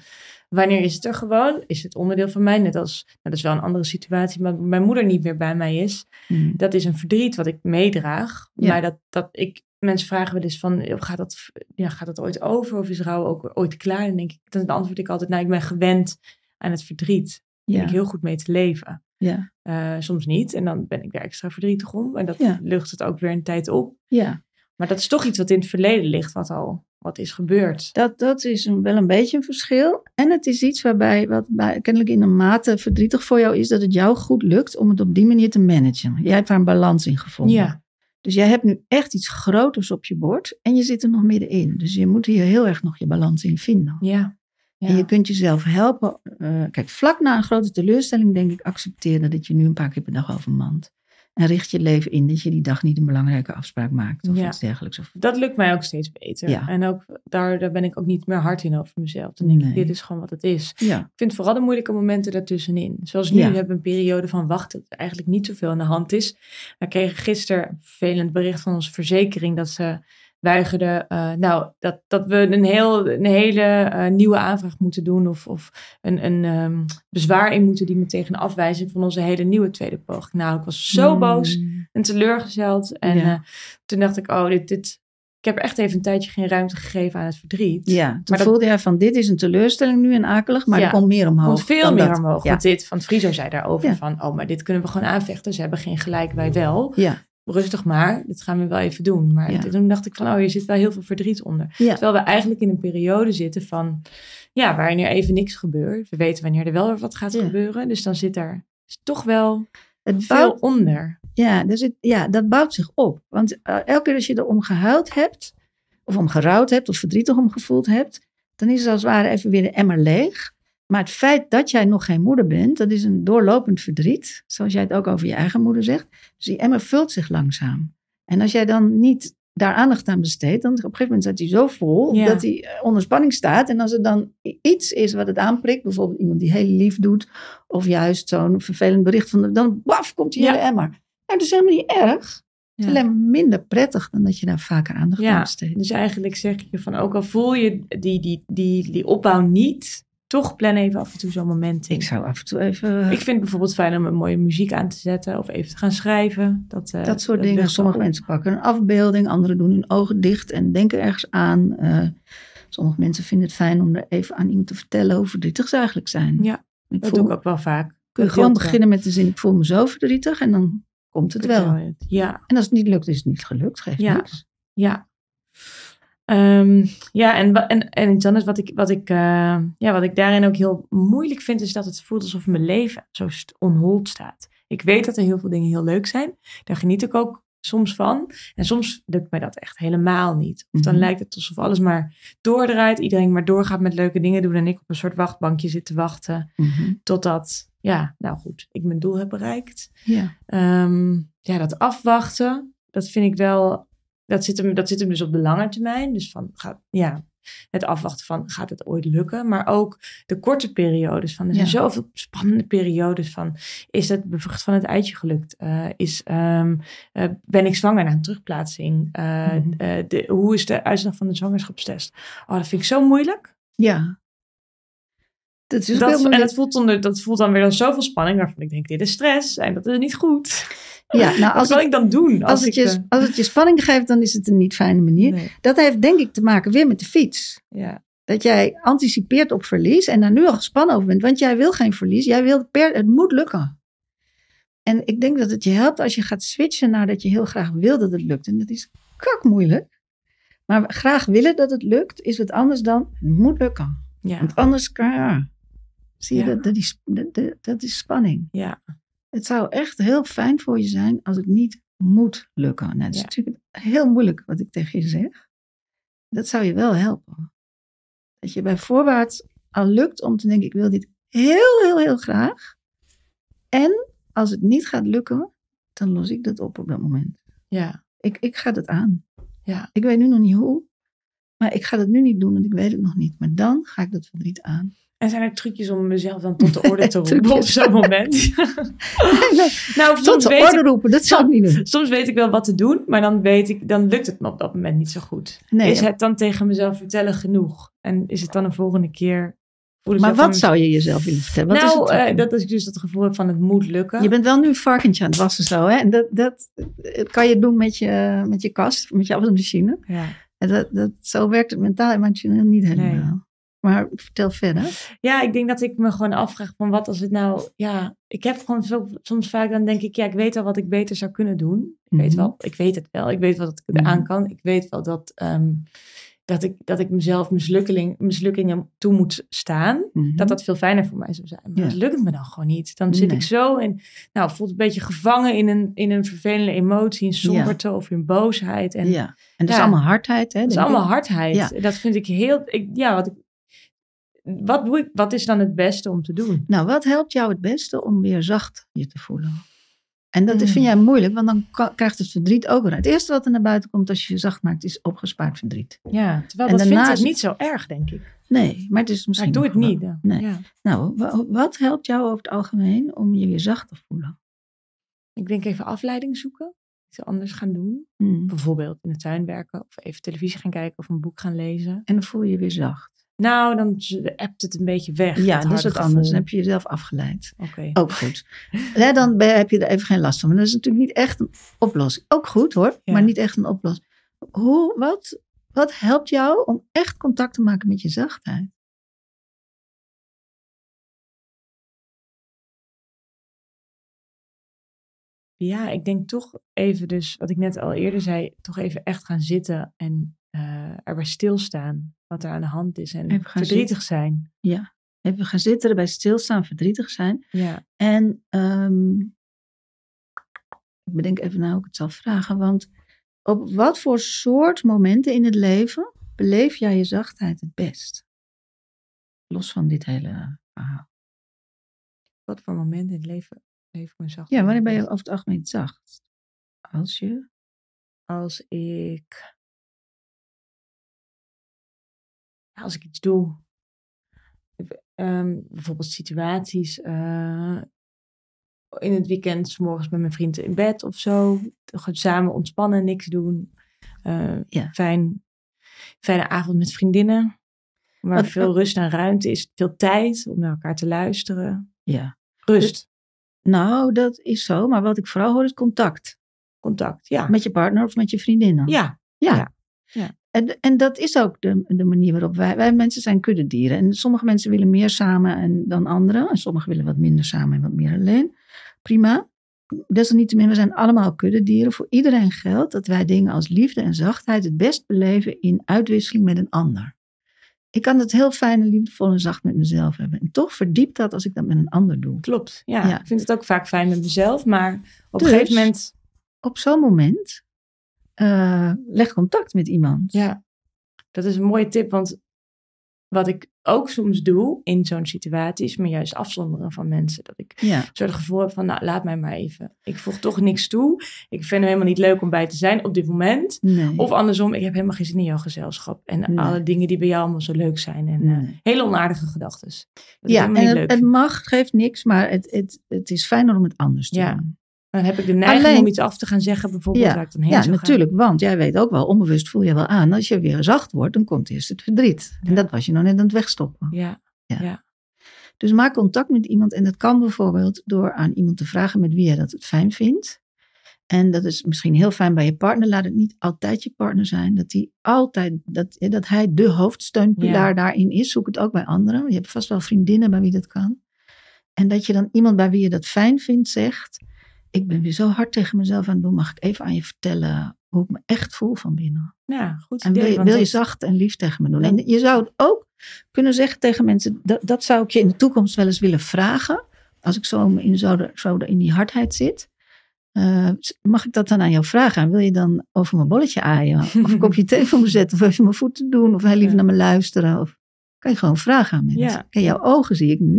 Wanneer is het er gewoon? Is het onderdeel van mij? Net als, nou, dat is wel een andere situatie, maar mijn moeder niet meer bij mij is. Hmm. Dat is een verdriet wat ik meedraag. Ja. Maar dat, dat ik, mensen vragen wel eens van, gaat dat, ja, gaat dat ooit over? Of is rouw ook ooit klaar? Dan denk ik, dan antwoord ik altijd, nou, ik ben gewend aan het verdriet. Ja, ik heel goed mee te leven. Ja, Eh, soms niet. En dan ben ik daar extra verdrietig om. En dat Ja. lucht het ook weer een tijd op. ja. Maar dat is toch iets wat in het verleden ligt, wat al wat is gebeurd. Dat, dat is een, wel een beetje een verschil. En het is iets waarbij, wat bij, kennelijk in een mate verdrietig voor jou is, dat het jou goed lukt om het op die manier te managen. Jij hebt daar een balans in gevonden. Ja, Dus jij hebt nu echt iets groters op je bord en je zit er nog middenin. Dus je moet hier heel erg nog je balans in vinden. ja. Ja. En je kunt jezelf helpen. eh, kijk, vlak na een grote teleurstelling denk ik, accepteer dat je nu een paar keer per dag overmand. En richt je leven in dat je die dag niet een belangrijke afspraak maakt of Ja. iets dergelijks. Of, Dat lukt mij ook steeds beter. Ja. En ook daar, daar ben ik ook niet meer hard in over mezelf. Dan denk Nee. ik, dit is gewoon wat het is. ja, Ik vind vooral de moeilijke momenten daartussenin. Zoals nu Ja. hebben we een periode van wachten, dat er eigenlijk niet zoveel aan de hand is. We kregen gisteren een vervelend bericht van onze verzekering dat ze weigerden, eh, nou, dat, dat we een, heel, een hele eh, nieuwe aanvraag moeten doen of, of een, een ehm, bezwaar in moeten dienen tegen een afwijzing van onze hele nieuwe tweede poging. Nou, ik was zo Mm. boos en teleurgesteld. En Ja. eh, toen dacht ik, oh, dit, dit, ik heb echt even een tijdje geen ruimte gegeven aan het verdriet. Ja, toen Maar dat- voelde jij van dit is een teleurstelling nu en akelig, maar Ja, er komt meer omhoog. komt veel meer dat. omhoog. Ja, Want dit, van Friso zei daarover Ja. van, oh, maar dit kunnen we gewoon aanvechten. Ze hebben geen gelijk, wij wel. ja, rustig maar, dit gaan we wel even doen. Maar Ja. toen dacht ik van, oh, hier zit wel heel veel verdriet onder. Ja. Terwijl we eigenlijk in een periode zitten van, ja, waarin er even niks gebeurt. We weten wanneer er wel weer wat gaat Ja. gebeuren. Dus dan zit er toch wel Het veel bouwt, onder. ja, zit, ja, dat bouwt zich op. Want eh, elke keer als je erom gehuild hebt, of om gerouwd hebt, of verdrietig om gevoeld hebt, dan is het als het ware even weer de emmer leeg. Maar het feit dat jij nog geen moeder bent, dat is een doorlopend verdriet. Zoals jij het ook over je eigen moeder zegt. Dus die emmer vult zich langzaam. En als jij dan niet daar aandacht aan besteedt, dan op een gegeven moment staat hij zo vol Ja. dat hij eh, onder spanning staat. En als er dan iets is wat het aanprikt, bijvoorbeeld iemand die heel lief doet, of juist zo'n vervelend bericht van, de- dan baf, komt die Ja. hele emmer. Nou, dat is helemaal niet erg. Het is Ja. alleen minder prettig dan dat je daar vaker aandacht aan besteedt. dus eigenlijk zeg je van, ook al voel je die, die, die, die opbouw niet, toch plan even af en toe zo'n moment in. Ik zou af en toe even Ik vind het bijvoorbeeld fijn om een mooie muziek aan te zetten of even te gaan schrijven. Dat, eh, dat soort dingen. Sommige op. mensen pakken een afbeelding, anderen doen hun ogen dicht en denken ergens aan. Eh, sommige mensen vinden het fijn om er even aan iemand te vertellen hoe verdrietig ze eigenlijk zijn. Ja, ik Dat voel, doe ik ook wel vaak. kun je gewoon beginnen met de zin: Ik voel me zo verdrietig en dan komt het wel. Ja, En als het niet lukt, is het niet gelukt. Geeft Ja. niks. ja. Ehm, ja, en, en, en anders wat ik, wat, ik, eh, ja, wat ik daarin ook heel moeilijk vind, is dat het voelt alsof mijn leven zo st- on hold staat. Ik weet dat er heel veel dingen heel leuk zijn. Daar geniet ik ook soms van. En soms lukt mij dat echt helemaal niet. Of dan Mhm. lijkt het alsof alles maar doordraait. Iedereen maar doorgaat met leuke dingen doen. En ik op een soort wachtbankje zit te wachten. Mhm. Totdat, ja, nou goed, ik mijn doel heb bereikt. Ja. Ehm, ja, dat afwachten, dat vind ik wel, dat zit, hem, dat zit hem dus op de lange termijn. Dus van, gaat, ja, het afwachten van, gaat het ooit lukken? Maar ook de korte periodes van, er zijn Ja. zoveel spannende periodes van, is het bevrucht van het eitje gelukt? Eh, is, ehm, eh, ben ik zwanger na een terugplaatsing? Eh, Mhm. de, hoe is de uitslag van de zwangerschapstest? Oh, dat vind ik zo moeilijk. ja. Dat is Dat, en dat voelt, onder, dat voelt dan weer als zoveel spanning, waarvan ik denk, dit is stress en dat is niet goed. Ja, nou, Wat als kan het, ik dan doen? als, het ik, je, eh, als het je spanning geeft, dan is het een niet fijne manier. nee, Dat heeft denk ik te maken weer met de fiets. ja. Dat jij anticipeert op verlies en daar nu al gespannen over bent. Want jij wil geen verlies. Jij wil per, het moet lukken. En ik denk dat het je helpt als je gaat switchen naar dat je heel graag wil dat het lukt. En dat is kak moeilijk. Maar graag willen dat het lukt is wat anders dan het moet lukken. Ja, Want anders kan ja. Zie je, Ja. dat, dat, is, dat- dat is spanning. ja, Het zou echt heel fijn voor je zijn als het niet moet lukken. Nou, dat is Ja. natuurlijk heel moeilijk wat ik tegen je zeg. Dat zou je wel helpen. Dat je bij voorbaat al lukt om te denken, ik wil dit heel, heel, heel graag. En als het niet gaat lukken, dan los ik dat op op dat moment. ja, Ik, ik ga dat aan. Ja. Ik weet nu nog niet hoe, maar ik ga dat nu niet doen, want ik weet het nog niet. Maar dan ga ik dat verdriet aan. En zijn er trucjes om mezelf dan tot de orde te roepen op zo'n moment? nou, Tot de weet, orde ik, roepen, dat zou ik niet doen. soms weet ik wel wat te doen, maar dan, weet ik, dan lukt het me op dat moment niet zo goed. Nee, is het dan tegen mezelf vertellen genoeg? En is het dan een volgende keer... maar wat zou je jezelf willen vertellen? Wat nou, is eh, dat is dus het gevoel heb van het moet lukken. Je bent wel nu een varkentje aan het wassen zo, hè? En dat, dat eh, kan je doen met je, met je kast, met je afwasmachine. ja. En dat, dat, zo werkt het mentaal emotioneel niet helemaal. Maar vertel verder. ja, ik denk dat ik me gewoon afvraag van wat als het nou... Ja, ik heb gewoon zo, soms vaak dan denk ik, ja, ik weet al wat ik beter zou kunnen doen. Ik weet Mhm. wel, ik weet het wel. Ik weet wel dat ik het Mhm. aan kan. Ik weet wel dat, ehm, dat, ik, dat ik mezelf mislukkeling, mislukkingen toe moet staan. Mhm. Dat dat veel fijner voor mij zou zijn. Maar Ja. dat lukt me dan gewoon niet. Dan zit Nee. ik zo in, nou, voelt een beetje gevangen in een, in een vervelende emotie, in somberte of in boosheid. En ja. En dat is allemaal hardheid, hè? dat is allemaal hardheid. Dat vind ik heel, ik, ja, wat ik, wat doe ik, wat is dan het beste om te doen? Nou, wat helpt jou het beste om weer zacht je te voelen? En dat Hmm. vind jij moeilijk, want dan krijgt het verdriet ook weer. Het eerste wat er naar buiten komt als je je zacht maakt, is opgespaard verdriet. Ja, terwijl En dat vind daarna ik is- niet zo erg, denk ik. Nee, maar het is Maar misschien. ik doe het niet. Nee. Ja. Nou, wa- wat helpt jou over het algemeen om je weer zacht te voelen? Ik denk even afleiding zoeken. Iets anders gaan doen. Hmm. Bijvoorbeeld in de tuin werken. Of even televisie gaan kijken. Of een boek gaan lezen. En dan voel je je weer zacht. Nou, dan appt het een beetje weg. Ja, het dat is harde wat anders. Dan heb je jezelf afgeleid. Oké. Ook goed. Hè, dan heb je er even geen last van. Maar dat is natuurlijk niet echt een oplossing. Ook goed hoor, Ja. maar niet echt een oplossing. Hoe, wat, wat helpt jou om echt contact te maken met je zachtheid? Ja, ik denk toch even dus, wat ik net al eerder zei, toch even echt gaan zitten en uh, erbij stilstaan wat er aan de hand is en verdrietig zijn. Ja, even gaan zitten, erbij stilstaan, verdrietig zijn. Ja. En um, ik bedenk even nou hoe ik het zal vragen, want op wat voor soort momenten in het leven beleef jij je zachtheid het best? Los van dit hele verhaal. Wat voor momenten in het leven beleef ik me zacht? Ja, wanneer ben je over het algemeen zacht? Als je? Als ik... Als ik iets doe. Um, bijvoorbeeld situaties. Uh, in het weekend, s morgens met mijn vrienden in bed of zo. Gewoon samen ontspannen, niks doen. Uh, ja. fijn, fijne avond met vriendinnen. Waar Wat, veel rust en ruimte is. Veel tijd om naar elkaar te luisteren. Ja. Rust. nou, dat is zo. Maar wat ik vooral hoor is contact. Contact, ja. Met je partner of met je vriendinnen. Ja. Ja. ja. ja. En, en dat is ook de, de manier waarop wij, wij mensen zijn kuddedieren. En sommige mensen willen meer samen en, dan anderen. En sommigen willen wat minder samen en wat meer alleen. Prima. Desalniettemin, we zijn allemaal kuddedieren. Voor iedereen geldt dat wij dingen als liefde en zachtheid het best beleven in uitwisseling met een ander. Ik kan het heel fijn en liefdevol en zacht met mezelf hebben. En toch verdiept dat als ik dat met een ander doe. Klopt, ja. ja. Ik vind het ook vaak fijn met mezelf, maar op dus, een gegeven moment... Op zo'n moment uh, leg contact met iemand. Ja, dat is een mooie tip, want wat ik ook soms doe in zo'n situatie is me juist afzonderen van mensen. Dat ik ja. zo het gevoel heb van, nou, laat mij maar even. Ik voeg toch niks toe. Ik vind het helemaal niet leuk om bij te zijn op dit moment. Nee. Of andersom, ik heb helemaal geen zin in jouw gezelschap. En nee. alle dingen die bij jou allemaal zo leuk zijn. En nee. uh, hele onaardige gedachten. Ja, en het, het, mag, geeft niks, maar het, het, het is fijner om het anders te ja. doen. Dan heb ik de neiging Alleen, om iets af te gaan zeggen, bijvoorbeeld, ja, waar ik dan heen Ja, natuurlijk, want jij weet ook wel, onbewust voel je wel aan, als je weer zacht wordt, dan komt eerst het verdriet. Ja. En dat was je nog net aan het wegstoppen. Ja. Ja. ja. Dus maak contact met iemand en dat kan bijvoorbeeld door aan iemand te vragen met wie je dat het fijn vindt. En dat is misschien heel fijn bij je partner. Laat het niet altijd je partner zijn. Dat, die altijd, dat, dat hij de hoofdsteunpilaar Ja. daarin is. Zoek het ook bij anderen. Je hebt vast wel vriendinnen bij wie dat kan. En dat je dan iemand bij wie je dat fijn vindt zegt. Ik ben weer zo hard tegen mezelf aan het doen. Mag ik even aan je vertellen hoe ik me echt voel van binnen? Ja, goed En idee. wil je, want wil je zacht en lief tegen me doen? En je zou het ook kunnen zeggen tegen mensen, dat, dat zou ik je in de toekomst wel eens willen vragen. Als ik zo in, zo, zo in die hardheid zit. Eh, mag ik dat dan aan jou vragen? En wil je dan over mijn bolletje aaien? Of een kopje thee voor me zetten? Of even mijn voeten doen? Of heel lief Ja. naar me luisteren? Of kan je gewoon vragen aan mensen? Ja. Kijk, jouw ogen zie ik nu.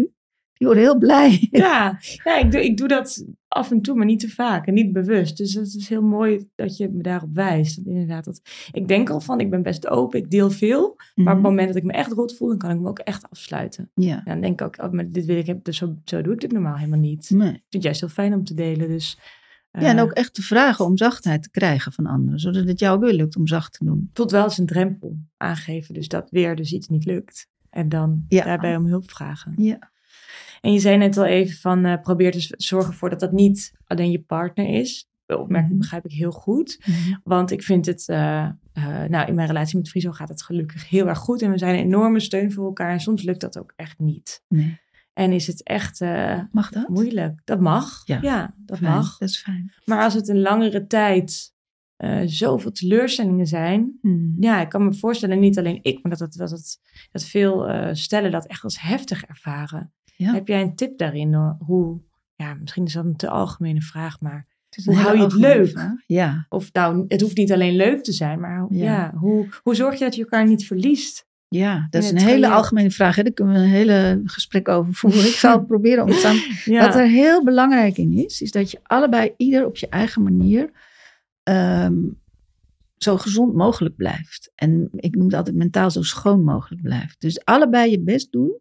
Die worden heel blij. Ja, ja ik, doe, ik doe dat af en toe, maar niet te vaak en niet bewust. Dus het is heel mooi dat je me daarop wijst. Dat inderdaad, dat, ik denk al van, ik ben best open, ik deel veel. Maar op het Mhm. moment dat ik me echt rot voel, dan kan ik me ook echt afsluiten. Ja. Dan denk ik ook, oh, maar dit wil ik hebben, dus zo, zo doe ik dit normaal helemaal niet. Ik vind het juist heel fijn om te delen, dus... Ja, en eh, ook echt te vragen om zachtheid te krijgen van anderen. Zodat het jou ook weer lukt om zacht te doen. voelt wel als een drempel aangeven, dus dat weer dus iets niet lukt. En dan Ja. daarbij om hulp vragen. Ja. En je zei net al even van eh, probeer dus te zorgen ervoor dat dat niet alleen je partner is. De opmerking Mhm. begrijp ik heel goed. Want ik vind het, eh, eh, nou in mijn relatie met Friso gaat het gelukkig heel erg goed. En we zijn een enorme steun voor elkaar. En soms lukt dat ook echt niet. Nee. En is het echt Mag dat? moeilijk. Dat mag. Ja. dat Fijn, mag. Dat is fijn. Maar als het een langere tijd zoveel teleurstellingen zijn. Hmm. Ja, ik kan me voorstellen, niet alleen ik, maar dat, dat, dat, veel stellen dat echt als heftig ervaren. Ja. Heb jij een tip daarin? hoor? Hoe, ja, misschien is dat een te algemene vraag, maar Hoe hou je het leuk? vraag. Ja. of nou, het hoeft niet alleen leuk te zijn, maar hoe- Ja. ja. hoe, hoe zorg je dat je elkaar niet verliest? Ja, dat is een hele algemene vraag. Hè? Daar kunnen we een hele gesprek over voeren. Ik zal het proberen om te samen. Ja, Wat er heel belangrijk in is, is dat je allebei ieder op je eigen manier ehm, zo gezond mogelijk blijft. En ik noem het altijd mentaal zo schoon mogelijk blijft. Dus allebei je best doen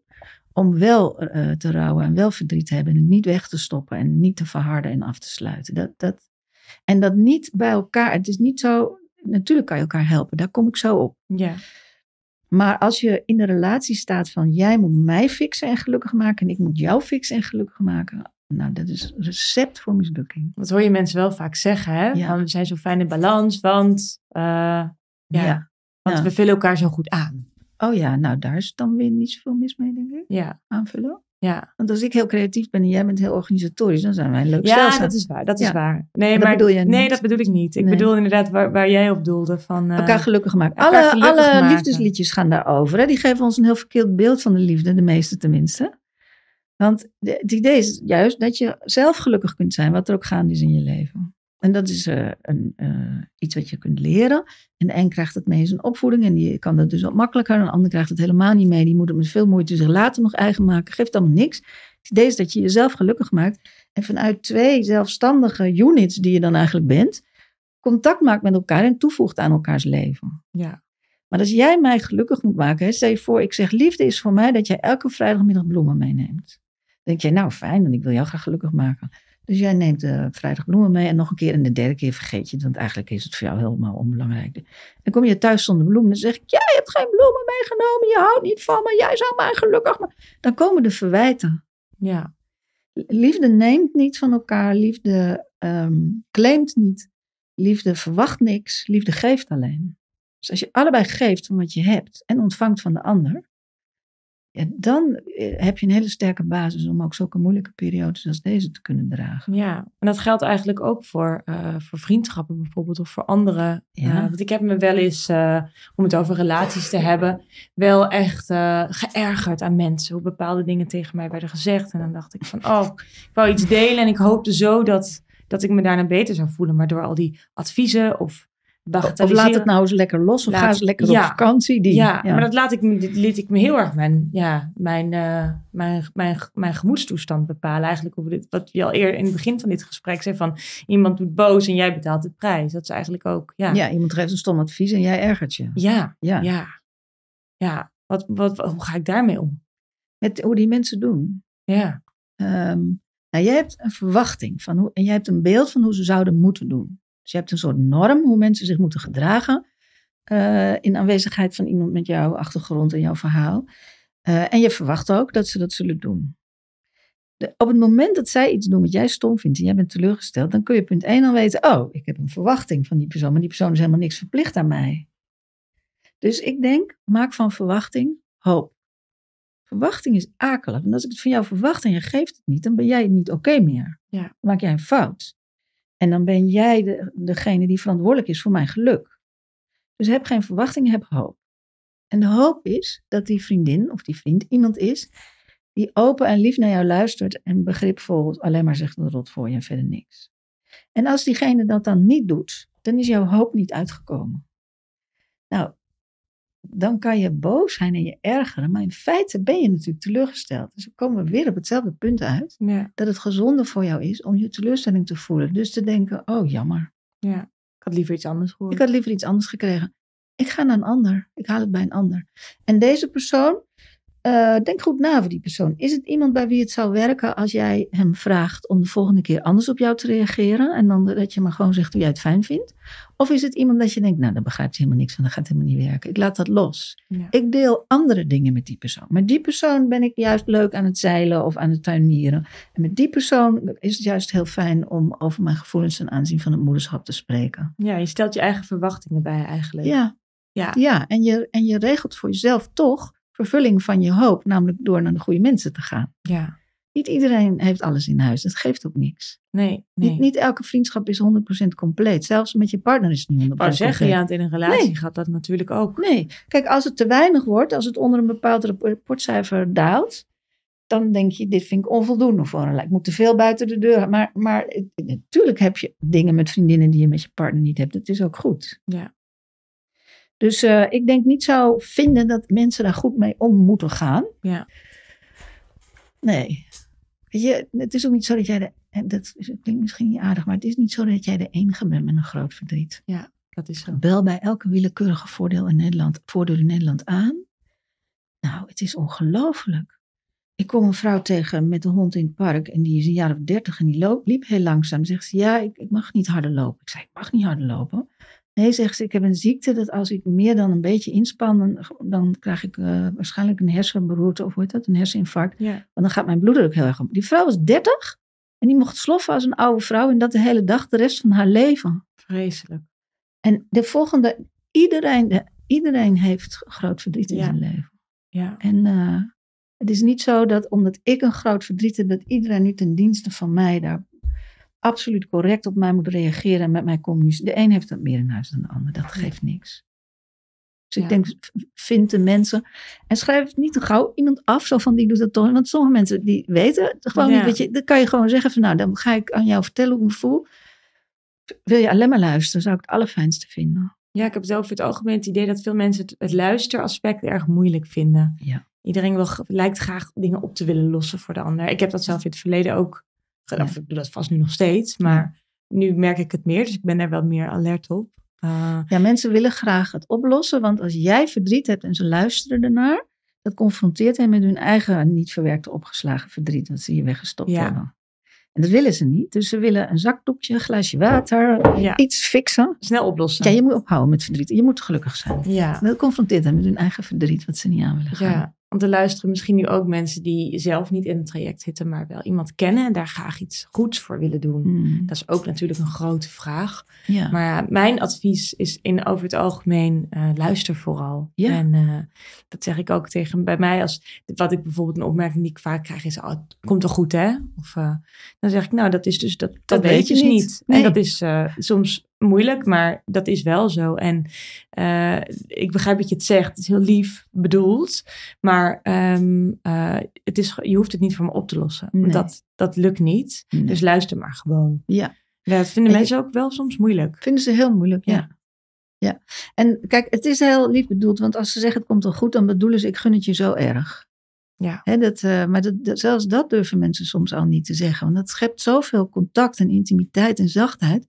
om wel eh, te rouwen en wel verdriet te hebben. En het niet weg te stoppen en niet te verharden en af te sluiten. Dat, dat, en dat niet bij elkaar. Het is niet zo. Natuurlijk kan je elkaar helpen, daar kom ik zo op. ja, Maar als je in de relatie staat van jij moet mij fixen en gelukkig maken en ik moet jou fixen en gelukkig maken. Nou, dat is recept voor mislukking. dat hoor je mensen wel vaak zeggen, hè? Ja. Van, we zijn zo fijn in balans, want, eh, ja, want Ja. we vullen elkaar zo goed aan. Oh ja, nou daar is dan weer niet zoveel mis mee, denk ik. Ja, Aanvullen. Ja. Want als ik heel creatief ben en jij bent heel organisatorisch, dan zijn wij een leuk Ja, dat is waar. Dat is Ja. waar. Nee, maar bedoel je nee, dat bedoel ik niet. Ik Nee. bedoel inderdaad waar, waar jij op doelde van. eh, elkaar gelukkig maken. elkaar Alle, gelukkig alle maken. liefdesliedjes gaan daarover. Hè? Die geven ons een heel verkeerd beeld van de liefde, de meeste tenminste. Want het idee is juist dat je zelf gelukkig kunt zijn, wat er ook gaande is in je leven. En dat is eh, een, eh, iets wat je kunt leren. En de een krijgt het mee in zijn opvoeding en die kan dat dus wat makkelijker. En de ander krijgt het helemaal niet mee. Die moet het met veel moeite zich later nog eigen maken. Geeft allemaal niks. Het idee is dat je jezelf gelukkig maakt. En vanuit twee zelfstandige units die je dan eigenlijk bent, contact maakt met elkaar en toevoegt aan elkaars leven. Ja. Maar als jij mij gelukkig moet maken, hè, stel je voor, ik zeg liefde is voor mij dat jij elke vrijdagmiddag bloemen meeneemt. Dan denk jij, nou fijn, want ik wil jou graag gelukkig maken. Dus jij neemt de vrijdag bloemen mee en nog een keer en de derde keer vergeet je het, want eigenlijk is het voor jou helemaal onbelangrijk. Dan kom je thuis zonder bloemen, dan zeg ik, jij hebt geen bloemen meegenomen, je houdt niet van me, jij zou mij gelukkig maken. Dan komen de verwijten. Ja. Liefde neemt niet van elkaar, liefde ehm, claimt niet, liefde verwacht niks, liefde geeft alleen. Dus als je allebei geeft van wat je hebt en ontvangt van de ander, ja, dan eh, heb je een hele sterke basis om ook zulke moeilijke periodes als deze te kunnen dragen. Ja, en dat geldt eigenlijk ook voor, eh, voor vriendschappen bijvoorbeeld of voor anderen. Ja. Eh, want ik heb me wel eens, om het over relaties te hebben, wel echt geërgerd aan mensen. Hoe bepaalde dingen tegen mij werden gezegd. En dan dacht ik van, oh, ik wou iets delen en ik hoopte zo dat, dat ik me daarna beter zou voelen. Maar door al die adviezen of Of laat het nou eens lekker los of Laat- ga eens lekker ja. op vakantie. Die, ja, maar dat laat ik liet ik me heel erg mijn, ja, mijn, eh, mijn, mijn, mijn gemoedstoestand bepalen. Eigenlijk over dit, wat je al eerder in het begin van dit gesprek zei van iemand doet boos en jij betaalt de prijs. Dat is eigenlijk ook, ja. ja, iemand geeft een stom advies en jij ergert je. Ja, Ja. ja. ja. Wat, wat, hoe ga ik daarmee om? Met hoe die mensen doen. Ja, Ehm, nou, jij hebt een verwachting van hoe, en jij hebt een beeld van hoe ze zouden moeten doen. Dus je hebt een soort norm hoe mensen zich moeten gedragen eh, in aanwezigheid van iemand met jouw achtergrond en jouw verhaal. Eh, en je verwacht ook dat ze dat zullen doen. De, op het moment dat zij iets doen wat jij stom vindt en jij bent teleurgesteld, dan kun je punt 1 al weten, oh, ik heb een verwachting van die persoon, maar die persoon is helemaal niks verplicht aan mij. Dus ik denk, maak van verwachting hoop. Verwachting is akelig. En als ik het van jou verwacht en je geeft het niet, dan ben jij niet oké meer. Ja. Dan maak jij een fout. En dan ben jij de, degene die verantwoordelijk is voor mijn geluk. Dus heb geen verwachting, heb hoop. En de hoop is dat die vriendin of die vriend iemand is die open en lief naar jou luistert en begripvol alleen maar zegt een rot voor je en verder niks. En als diegene dat dan niet doet, dan is jouw hoop niet uitgekomen. Nou, dan kan je boos zijn en je ergeren, maar in feite ben je natuurlijk teleurgesteld. Dus we komen weer op hetzelfde punt uit, ja, dat het gezonder voor jou is om je teleurstelling te voelen. Dus te denken, oh jammer, ja. Ik had liever iets anders gehoord. ik had liever iets anders gekregen. Ik ga naar een ander, ik haal het bij een ander. En deze persoon, eh, denk goed na voor die persoon. Is het iemand bij wie het zou werken als jij hem vraagt om de volgende keer anders op jou te reageren? En dan dat je maar gewoon zegt hoe jij het fijn vindt? Of is het iemand dat je denkt, nou daar begrijpt helemaal niks van, dat gaat helemaal niet werken. Ik laat dat los. Ja. Ik deel andere dingen met die persoon. Met die persoon ben ik juist leuk aan het zeilen of aan het tuinieren. En met die persoon is het juist heel fijn om over mijn gevoelens ten aanzien van het moederschap te spreken. ja, je stelt je eigen verwachtingen bij eigenlijk. Ja, Ja, ja en, je, en je regelt voor jezelf toch vervulling van je hoop, namelijk door naar de goede mensen te gaan. ja. Niet iedereen heeft alles in huis, dat geeft ook niks. Nee, nee. Niet, niet elke vriendschap is 100% compleet. Zelfs met je partner is het niet 100% Ik wou zeggen, compleet. ja, want in een relatie Nee. gaat dat natuurlijk ook. Nee, kijk, als het te weinig wordt, als het onder een bepaald rapportcijfer daalt, dan denk je, dit vind ik onvoldoende voor een. Ik moet te veel buiten de deur. Maar, maar natuurlijk heb je dingen met vriendinnen die je met je partner niet hebt. Dat is ook goed. Ja. Dus eh, ik denk niet zo vinden dat mensen daar goed mee om moeten gaan. Ja. Nee. Je, het is ook niet zo dat jij de. en Dat is- klinkt misschien niet aardig, maar het is niet zo dat jij de enige bent met een groot verdriet. Dat is zo. Bel bij elke willekeurige voordeel in Nederland, voordeur in Nederland aan. Nou, het is ongelooflijk. Ik kom een vrouw tegen met een hond in het park en die is een jaar of dertig en die loopt, liep heel langzaam. Zegt ze, ja, ik, ik mag niet harder lopen. Ik zei, ik mag niet harder lopen. Nee, zegt ze, ik heb een ziekte dat als ik meer dan een beetje inspan, dan, dan krijg ik eh, waarschijnlijk een hersenberoerte of hoe heet dat, een herseninfarct. Ja. Want dan gaat mijn bloeddruk heel erg op. Die vrouw was 30 en die mocht sloffen als een oude vrouw en dat de hele dag, de rest van haar leven. Vreselijk. En de volgende, iedereen, de, iedereen heeft groot verdriet in Ja. zijn leven. Ja. En eh, Het is niet zo dat omdat ik een groot verdriet heb, dat iedereen nu ten dienste van mij daar absoluut correct op mij moet reageren en met mij communiceren. De een heeft het meer in huis dan de ander. Dat geeft niks. Dus ik Ja. denk, vind de mensen. En schrijf het niet te gauw iemand af, zo van die doet dat toch. Want sommige mensen die weten gewoon Ja. niet. Weet je, dan kan je gewoon zeggen van nou, dan ga ik aan jou vertellen hoe ik me voel. Wil je alleen maar luisteren, zou ik het allerfijnste vinden. Ja, ik heb zo over het algemeen het idee dat veel mensen het, het luisteraspect erg moeilijk vinden. Ja. Iedereen wil, lijkt graag dingen op te willen lossen voor de ander. Ik heb dat zelf in het verleden ook. Ja. Of ik doe dat vast nu nog steeds. Maar nu merk ik het meer. Dus ik ben er wel meer alert op. Eh, Ja, mensen willen graag het oplossen, want als jij verdriet hebt en ze luisteren ernaar, dat confronteert hen met hun eigen niet verwerkte opgeslagen verdriet, dat ze hier weggestopt Ja. hebben. En dat willen ze niet. Dus ze willen een zakdoekje, een glaasje water, Ja. iets fixen. snel oplossen. Ja, je moet ophouden met verdriet. Je moet gelukkig zijn. ja. Dat confronteert hen met hun eigen verdriet, wat ze niet aan willen gaan. Ja, want er luisteren misschien nu ook mensen die zelf niet in het traject zitten, maar wel iemand kennen en daar graag iets goeds voor willen doen. Hmm, Dat is ook natuurlijk een grote vraag. ja. Maar mijn advies is in over het algemeen eh, luister vooral. Ja. En eh, dat zeg ik ook tegen bij mij als wat ik bijvoorbeeld een opmerking die ik vaak krijg is: oh, het komt toch goed, hè? Of eh, dan zeg ik, nou, dat is dus dat, dat, weet je dus niet. Nee. En dat is soms moeilijk, maar dat is wel zo. En eh, ik begrijp dat je het zegt, het is heel lief bedoeld, maar ehm, eh, het is, je hoeft het niet voor me op te lossen. Nee. Dat, dat lukt niet. Nee. Dus luister maar gewoon. Ja. Ja, dat vinden En je- mensen ook wel soms moeilijk. Vinden ze heel moeilijk, ja. Ja. ja. En kijk, het is heel lief bedoeld, want als ze zeggen het komt wel goed, dan bedoelen ze ik gun het je zo erg. Ja. Hè, dat, eh, maar dat, dat- zelfs dat durven mensen soms al niet te zeggen, want dat schept zoveel contact en intimiteit en zachtheid.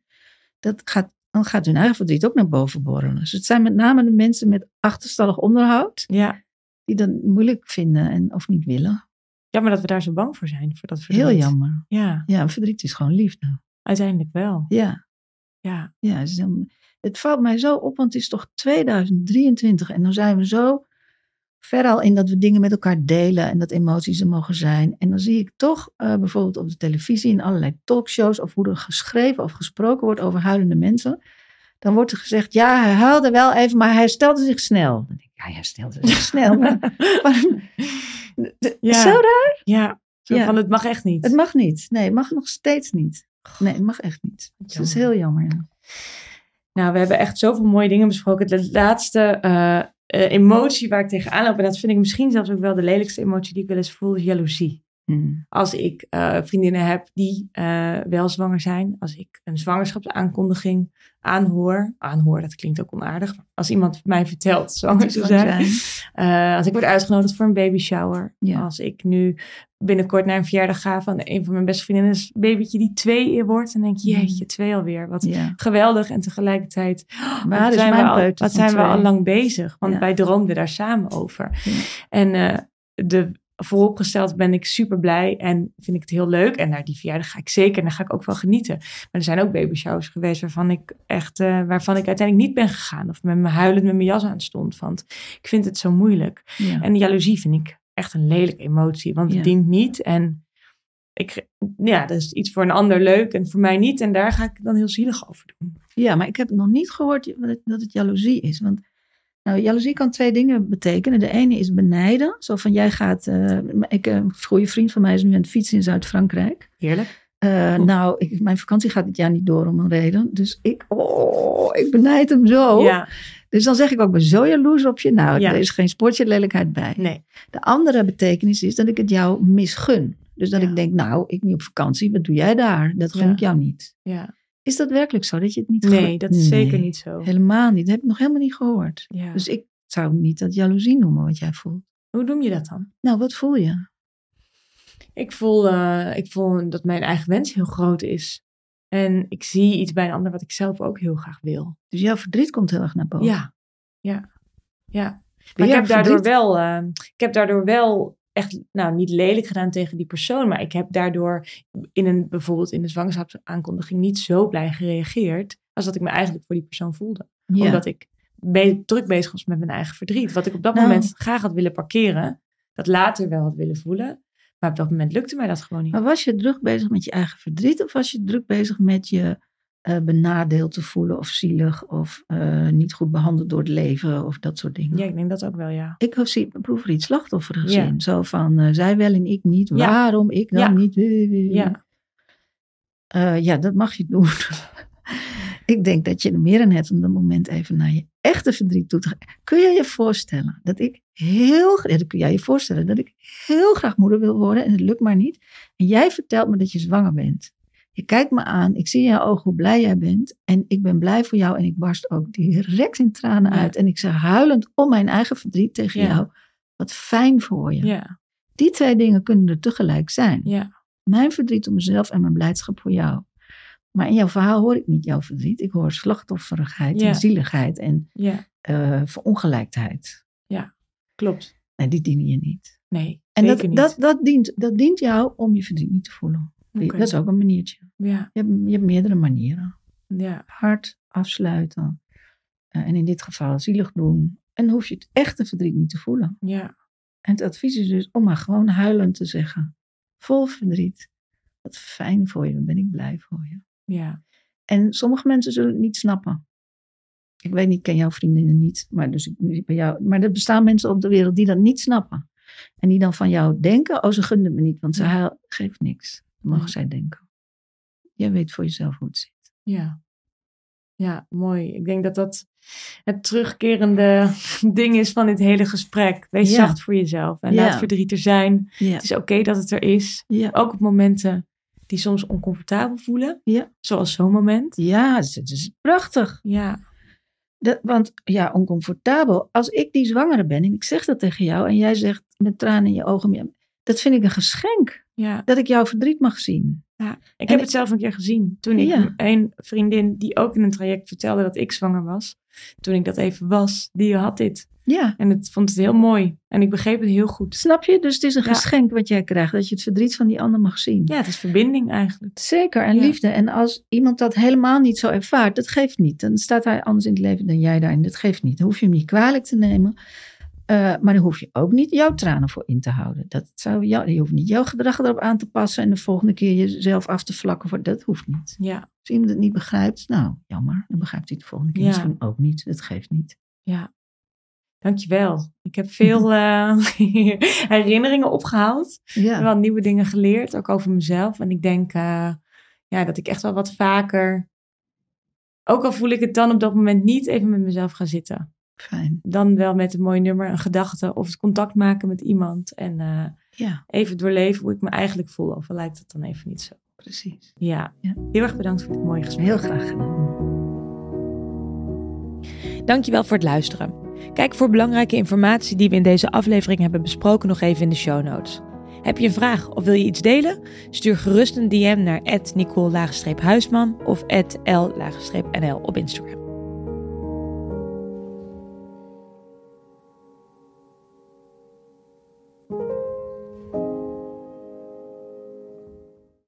Dat gaat, dan gaat hun eigen verdriet ook naar boven borrelen. Dus het zijn met name de mensen met achterstallig onderhoud Ja. die dat moeilijk vinden en of niet willen. Jammer dat we daar zo bang voor zijn. Voor dat verdriet. Heel jammer. Ja, Ja, verdriet is gewoon liefde. uiteindelijk wel. Ja. Ja, Ja, het, is heel- het valt mij zo op, want het is toch 2023 en dan zijn we zo ver al in dat we dingen met elkaar delen en dat emoties er mogen zijn. En dan zie ik toch eh, bijvoorbeeld op de televisie in allerlei talkshows of hoe er geschreven of gesproken wordt over huilende mensen. Dan wordt er gezegd, ja, hij huilde wel even, maar hij herstelde zich snel. Dan denk ik, ja, hij herstelde zich snel. Maar, Ja. Zo raar? ja. Zo Ja. van het mag echt niet. Het mag niet. Nee, het mag nog steeds niet. Nee, het mag echt niet. Dus dat is heel jammer. Ja. Nou, we hebben echt zoveel mooie dingen besproken. De laatste eh, emotie waar ik tegenaan loop, en dat vind ik misschien zelfs ook wel de lelijkste emotie die ik wel eens voel, jaloezie. Hmm. Als ik eh, vriendinnen heb die eh, wel zwanger zijn, als ik een zwangerschapsaankondiging aanhoor, aanhoor, dat klinkt ook onaardig, maar als iemand mij vertelt zwanger te zijn, Eh, als ik word uitgenodigd voor een baby shower. Ja. Als ik nu binnenkort naar een verjaardag ga van een van mijn beste vriendinnen, is een babytje die twee wordt. Dan denk je, Mm. jeetje, twee alweer. Wat Ja. geweldig. En tegelijkertijd, oh, Waar wat zijn, we al, wat zijn we al lang bezig? Want Ja. wij droomden daar samen over. En de, vooropgesteld ben ik super blij en vind ik het heel leuk. En naar die verjaardag ga ik zeker en daar ga ik ook wel genieten. Maar er zijn ook baby showers geweest waarvan ik echt, eh, waarvan ik uiteindelijk niet ben gegaan. Of met me huilend met mijn jas aan stond. Want ik vind het zo moeilijk. Ja. En jaloezie vind ik echt een lelijke emotie, want het Ja. dient niet. En ik, ja, dat is iets voor een ander leuk en voor mij niet. En daar ga ik dan heel zielig over doen. Ja, maar ik heb nog niet gehoord dat het, dat het jaloezie is. Want nou, jaloezie kan twee dingen betekenen. De ene is benijden. Zo van jij gaat. eh, ik, een goede vriend van mij is nu aan het fietsen in Zuid-Frankrijk. Heerlijk. Eh. Nou, ik, mijn vakantie gaat dit jaar niet door om een reden. Dus ik, oh, ik benijd hem zo. Ja, Dus dan zeg ik ook, ik ben zo jaloers op je. Nou, Ja. er is geen sportje lelijkheid bij. nee. De andere betekenis is dat ik het jou misgun. Dus dat Ja. ik denk, nou, ik niet op vakantie. Wat doe jij daar? Dat gun ik jou niet. Ja. Is dat werkelijk zo? Dat je het niet Nee, dat is zeker niet zo. Helemaal niet. Dat heb ik nog helemaal niet gehoord. Ja. Dus ik zou niet dat jaloezie noemen wat jij voelt. Hoe noem je dat dan? Nou, wat voel je? Ik voel, eh, ik voel dat mijn eigen wens heel groot is. En ik zie iets bij een ander wat ik zelf ook heel graag wil. Dus jouw verdriet komt heel erg naar boven. Ja, ja, ja. Maar ik jij heb, daardoor wel, eh, ik heb daardoor wel echt, nou niet lelijk gedaan tegen die persoon, maar ik heb daardoor in een, bijvoorbeeld in de zwangerschapsaankondiging niet zo blij gereageerd als dat ik me eigenlijk voor die persoon voelde. Ja. Omdat ik be- druk bezig was met mijn eigen verdriet. Wat ik op dat Nou. moment graag had willen parkeren, dat later wel had willen voelen. Maar op dat moment lukte mij dat gewoon niet. Maar was je druk bezig met je eigen verdriet of was je druk bezig met je eh, benadeeld te voelen of zielig of eh, niet goed behandeld door het leven of dat soort dingen. Ja, ik denk dat ook wel, ja. Ik heb zie- proef er iets slachtofferig Ja. in. Zo van, eh, zij wel en ik niet. Ja. Waarom ik dan Ja. niet? Ja, ja, dat mag je doen. ik denk dat je er meer aan hebt om dat moment even naar je echte verdriet toe te gaan. Kun je je voorstellen dat ik heel graag, kun jij je voorstellen dat ik heel graag moeder wil worden en het lukt maar niet. En jij vertelt me dat je zwanger bent. Je kijkt me aan, ik zie in jouw ogen hoe blij jij bent. En ik ben blij voor jou en ik barst ook direct in tranen Ja. uit. En ik zeg huilend om mijn eigen verdriet tegen Ja. jou. Wat fijn voor je. ja, Die twee dingen kunnen er tegelijk zijn. ja, Mijn verdriet om mezelf en mijn blijdschap voor jou. Maar in jouw verhaal hoor ik niet jouw verdriet. Ik hoor slachtofferigheid Ja. en zieligheid en ja, eh, verongelijkheid. klopt. En die dienen je niet. Nee, En dat, niet. dat, dat, dient, dat dient jou om je verdriet niet te voelen. Dat is ook een maniertje. Ja, Je hebt, je hebt meerdere manieren. ja, Hard afsluiten. Eh, en in dit geval zielig doen. En dan hoef je het echte verdriet niet te voelen. ja, En het advies is dus om maar gewoon huilend te zeggen. Vol verdriet. Wat fijn voor je. Ben ik blij voor je. ja, En sommige mensen zullen het niet snappen. Ik weet niet, ik ken jouw vriendinnen niet. Maar, dus ik, bij jou, maar er bestaan mensen op de wereld die dat niet snappen. En die dan van jou denken, oh ze gunden me niet. Want ze Ja. geeft niks. Ja. zij denken. Jij weet voor jezelf hoe het zit. ja. Ja, mooi. Ik denk dat dat het terugkerende ding is van dit hele gesprek. Wees Ja. zacht voor jezelf en Ja. laat verdriet er zijn. Ja. Het is oké dat het er is. Ook op momenten die soms oncomfortabel voelen. Ja. Zoals zo'n moment. Ja, het is, het is prachtig. Ja, Dat, want ja, oncomfortabel. Als ik die zwangere ben en ik zeg dat tegen jou en jij zegt met tranen in je ogen, dat vind ik een geschenk. Ja. Dat ik jouw verdriet mag zien. ja. Ik En heb ik- het zelf een keer gezien. Toen ik Ja. een vriendin die ook in een traject vertelde dat ik zwanger was. Toen ik dat even was, die had dit. Ja, En het vond het heel mooi. En ik begreep het heel goed. snap je? Dus het is een Ja. geschenk wat jij krijgt, dat je het verdriet van die ander mag zien. Ja, het is verbinding eigenlijk. Zeker, en Ja. liefde. En als iemand dat helemaal niet zo ervaart, dat geeft niet. Dan staat hij anders in het leven dan jij daarin. Dat geeft niet. Dan hoef je hem niet kwalijk te nemen. Eh, maar dan hoef je ook niet jouw tranen voor in te houden. Dat zou jou, je hoeft niet jouw gedrag erop aan te passen en de volgende keer jezelf af te vlakken. Voor, dat hoeft niet. Ja, Als iemand het niet begrijpt, nou jammer, dan begrijpt hij het de volgende keer Ja. misschien ook niet. Dat geeft niet. ja. Dankjewel. Ik heb veel eh, herinneringen opgehaald. Ja, Wel nieuwe dingen geleerd, ook over mezelf. En ik denk eh, ja, dat ik echt wel wat vaker, ook al voel ik het dan op dat moment niet, even met mezelf ga zitten. Fijn. Dan wel met een mooi nummer, een gedachte of het contact maken met iemand. En eh, Ja, even doorleven hoe ik me eigenlijk voel. Of lijkt het dan even niet zo. precies. Ja, Ja. heel erg bedankt voor dit mooie gesprek. Heel graag gedaan. Dankjewel voor het luisteren. Kijk voor belangrijke informatie die we in deze aflevering hebben besproken nog even in de show notes. Heb je een vraag of wil je iets delen? Stuur gerust een DM naar @nicole-huisman of @l-nl op Instagram.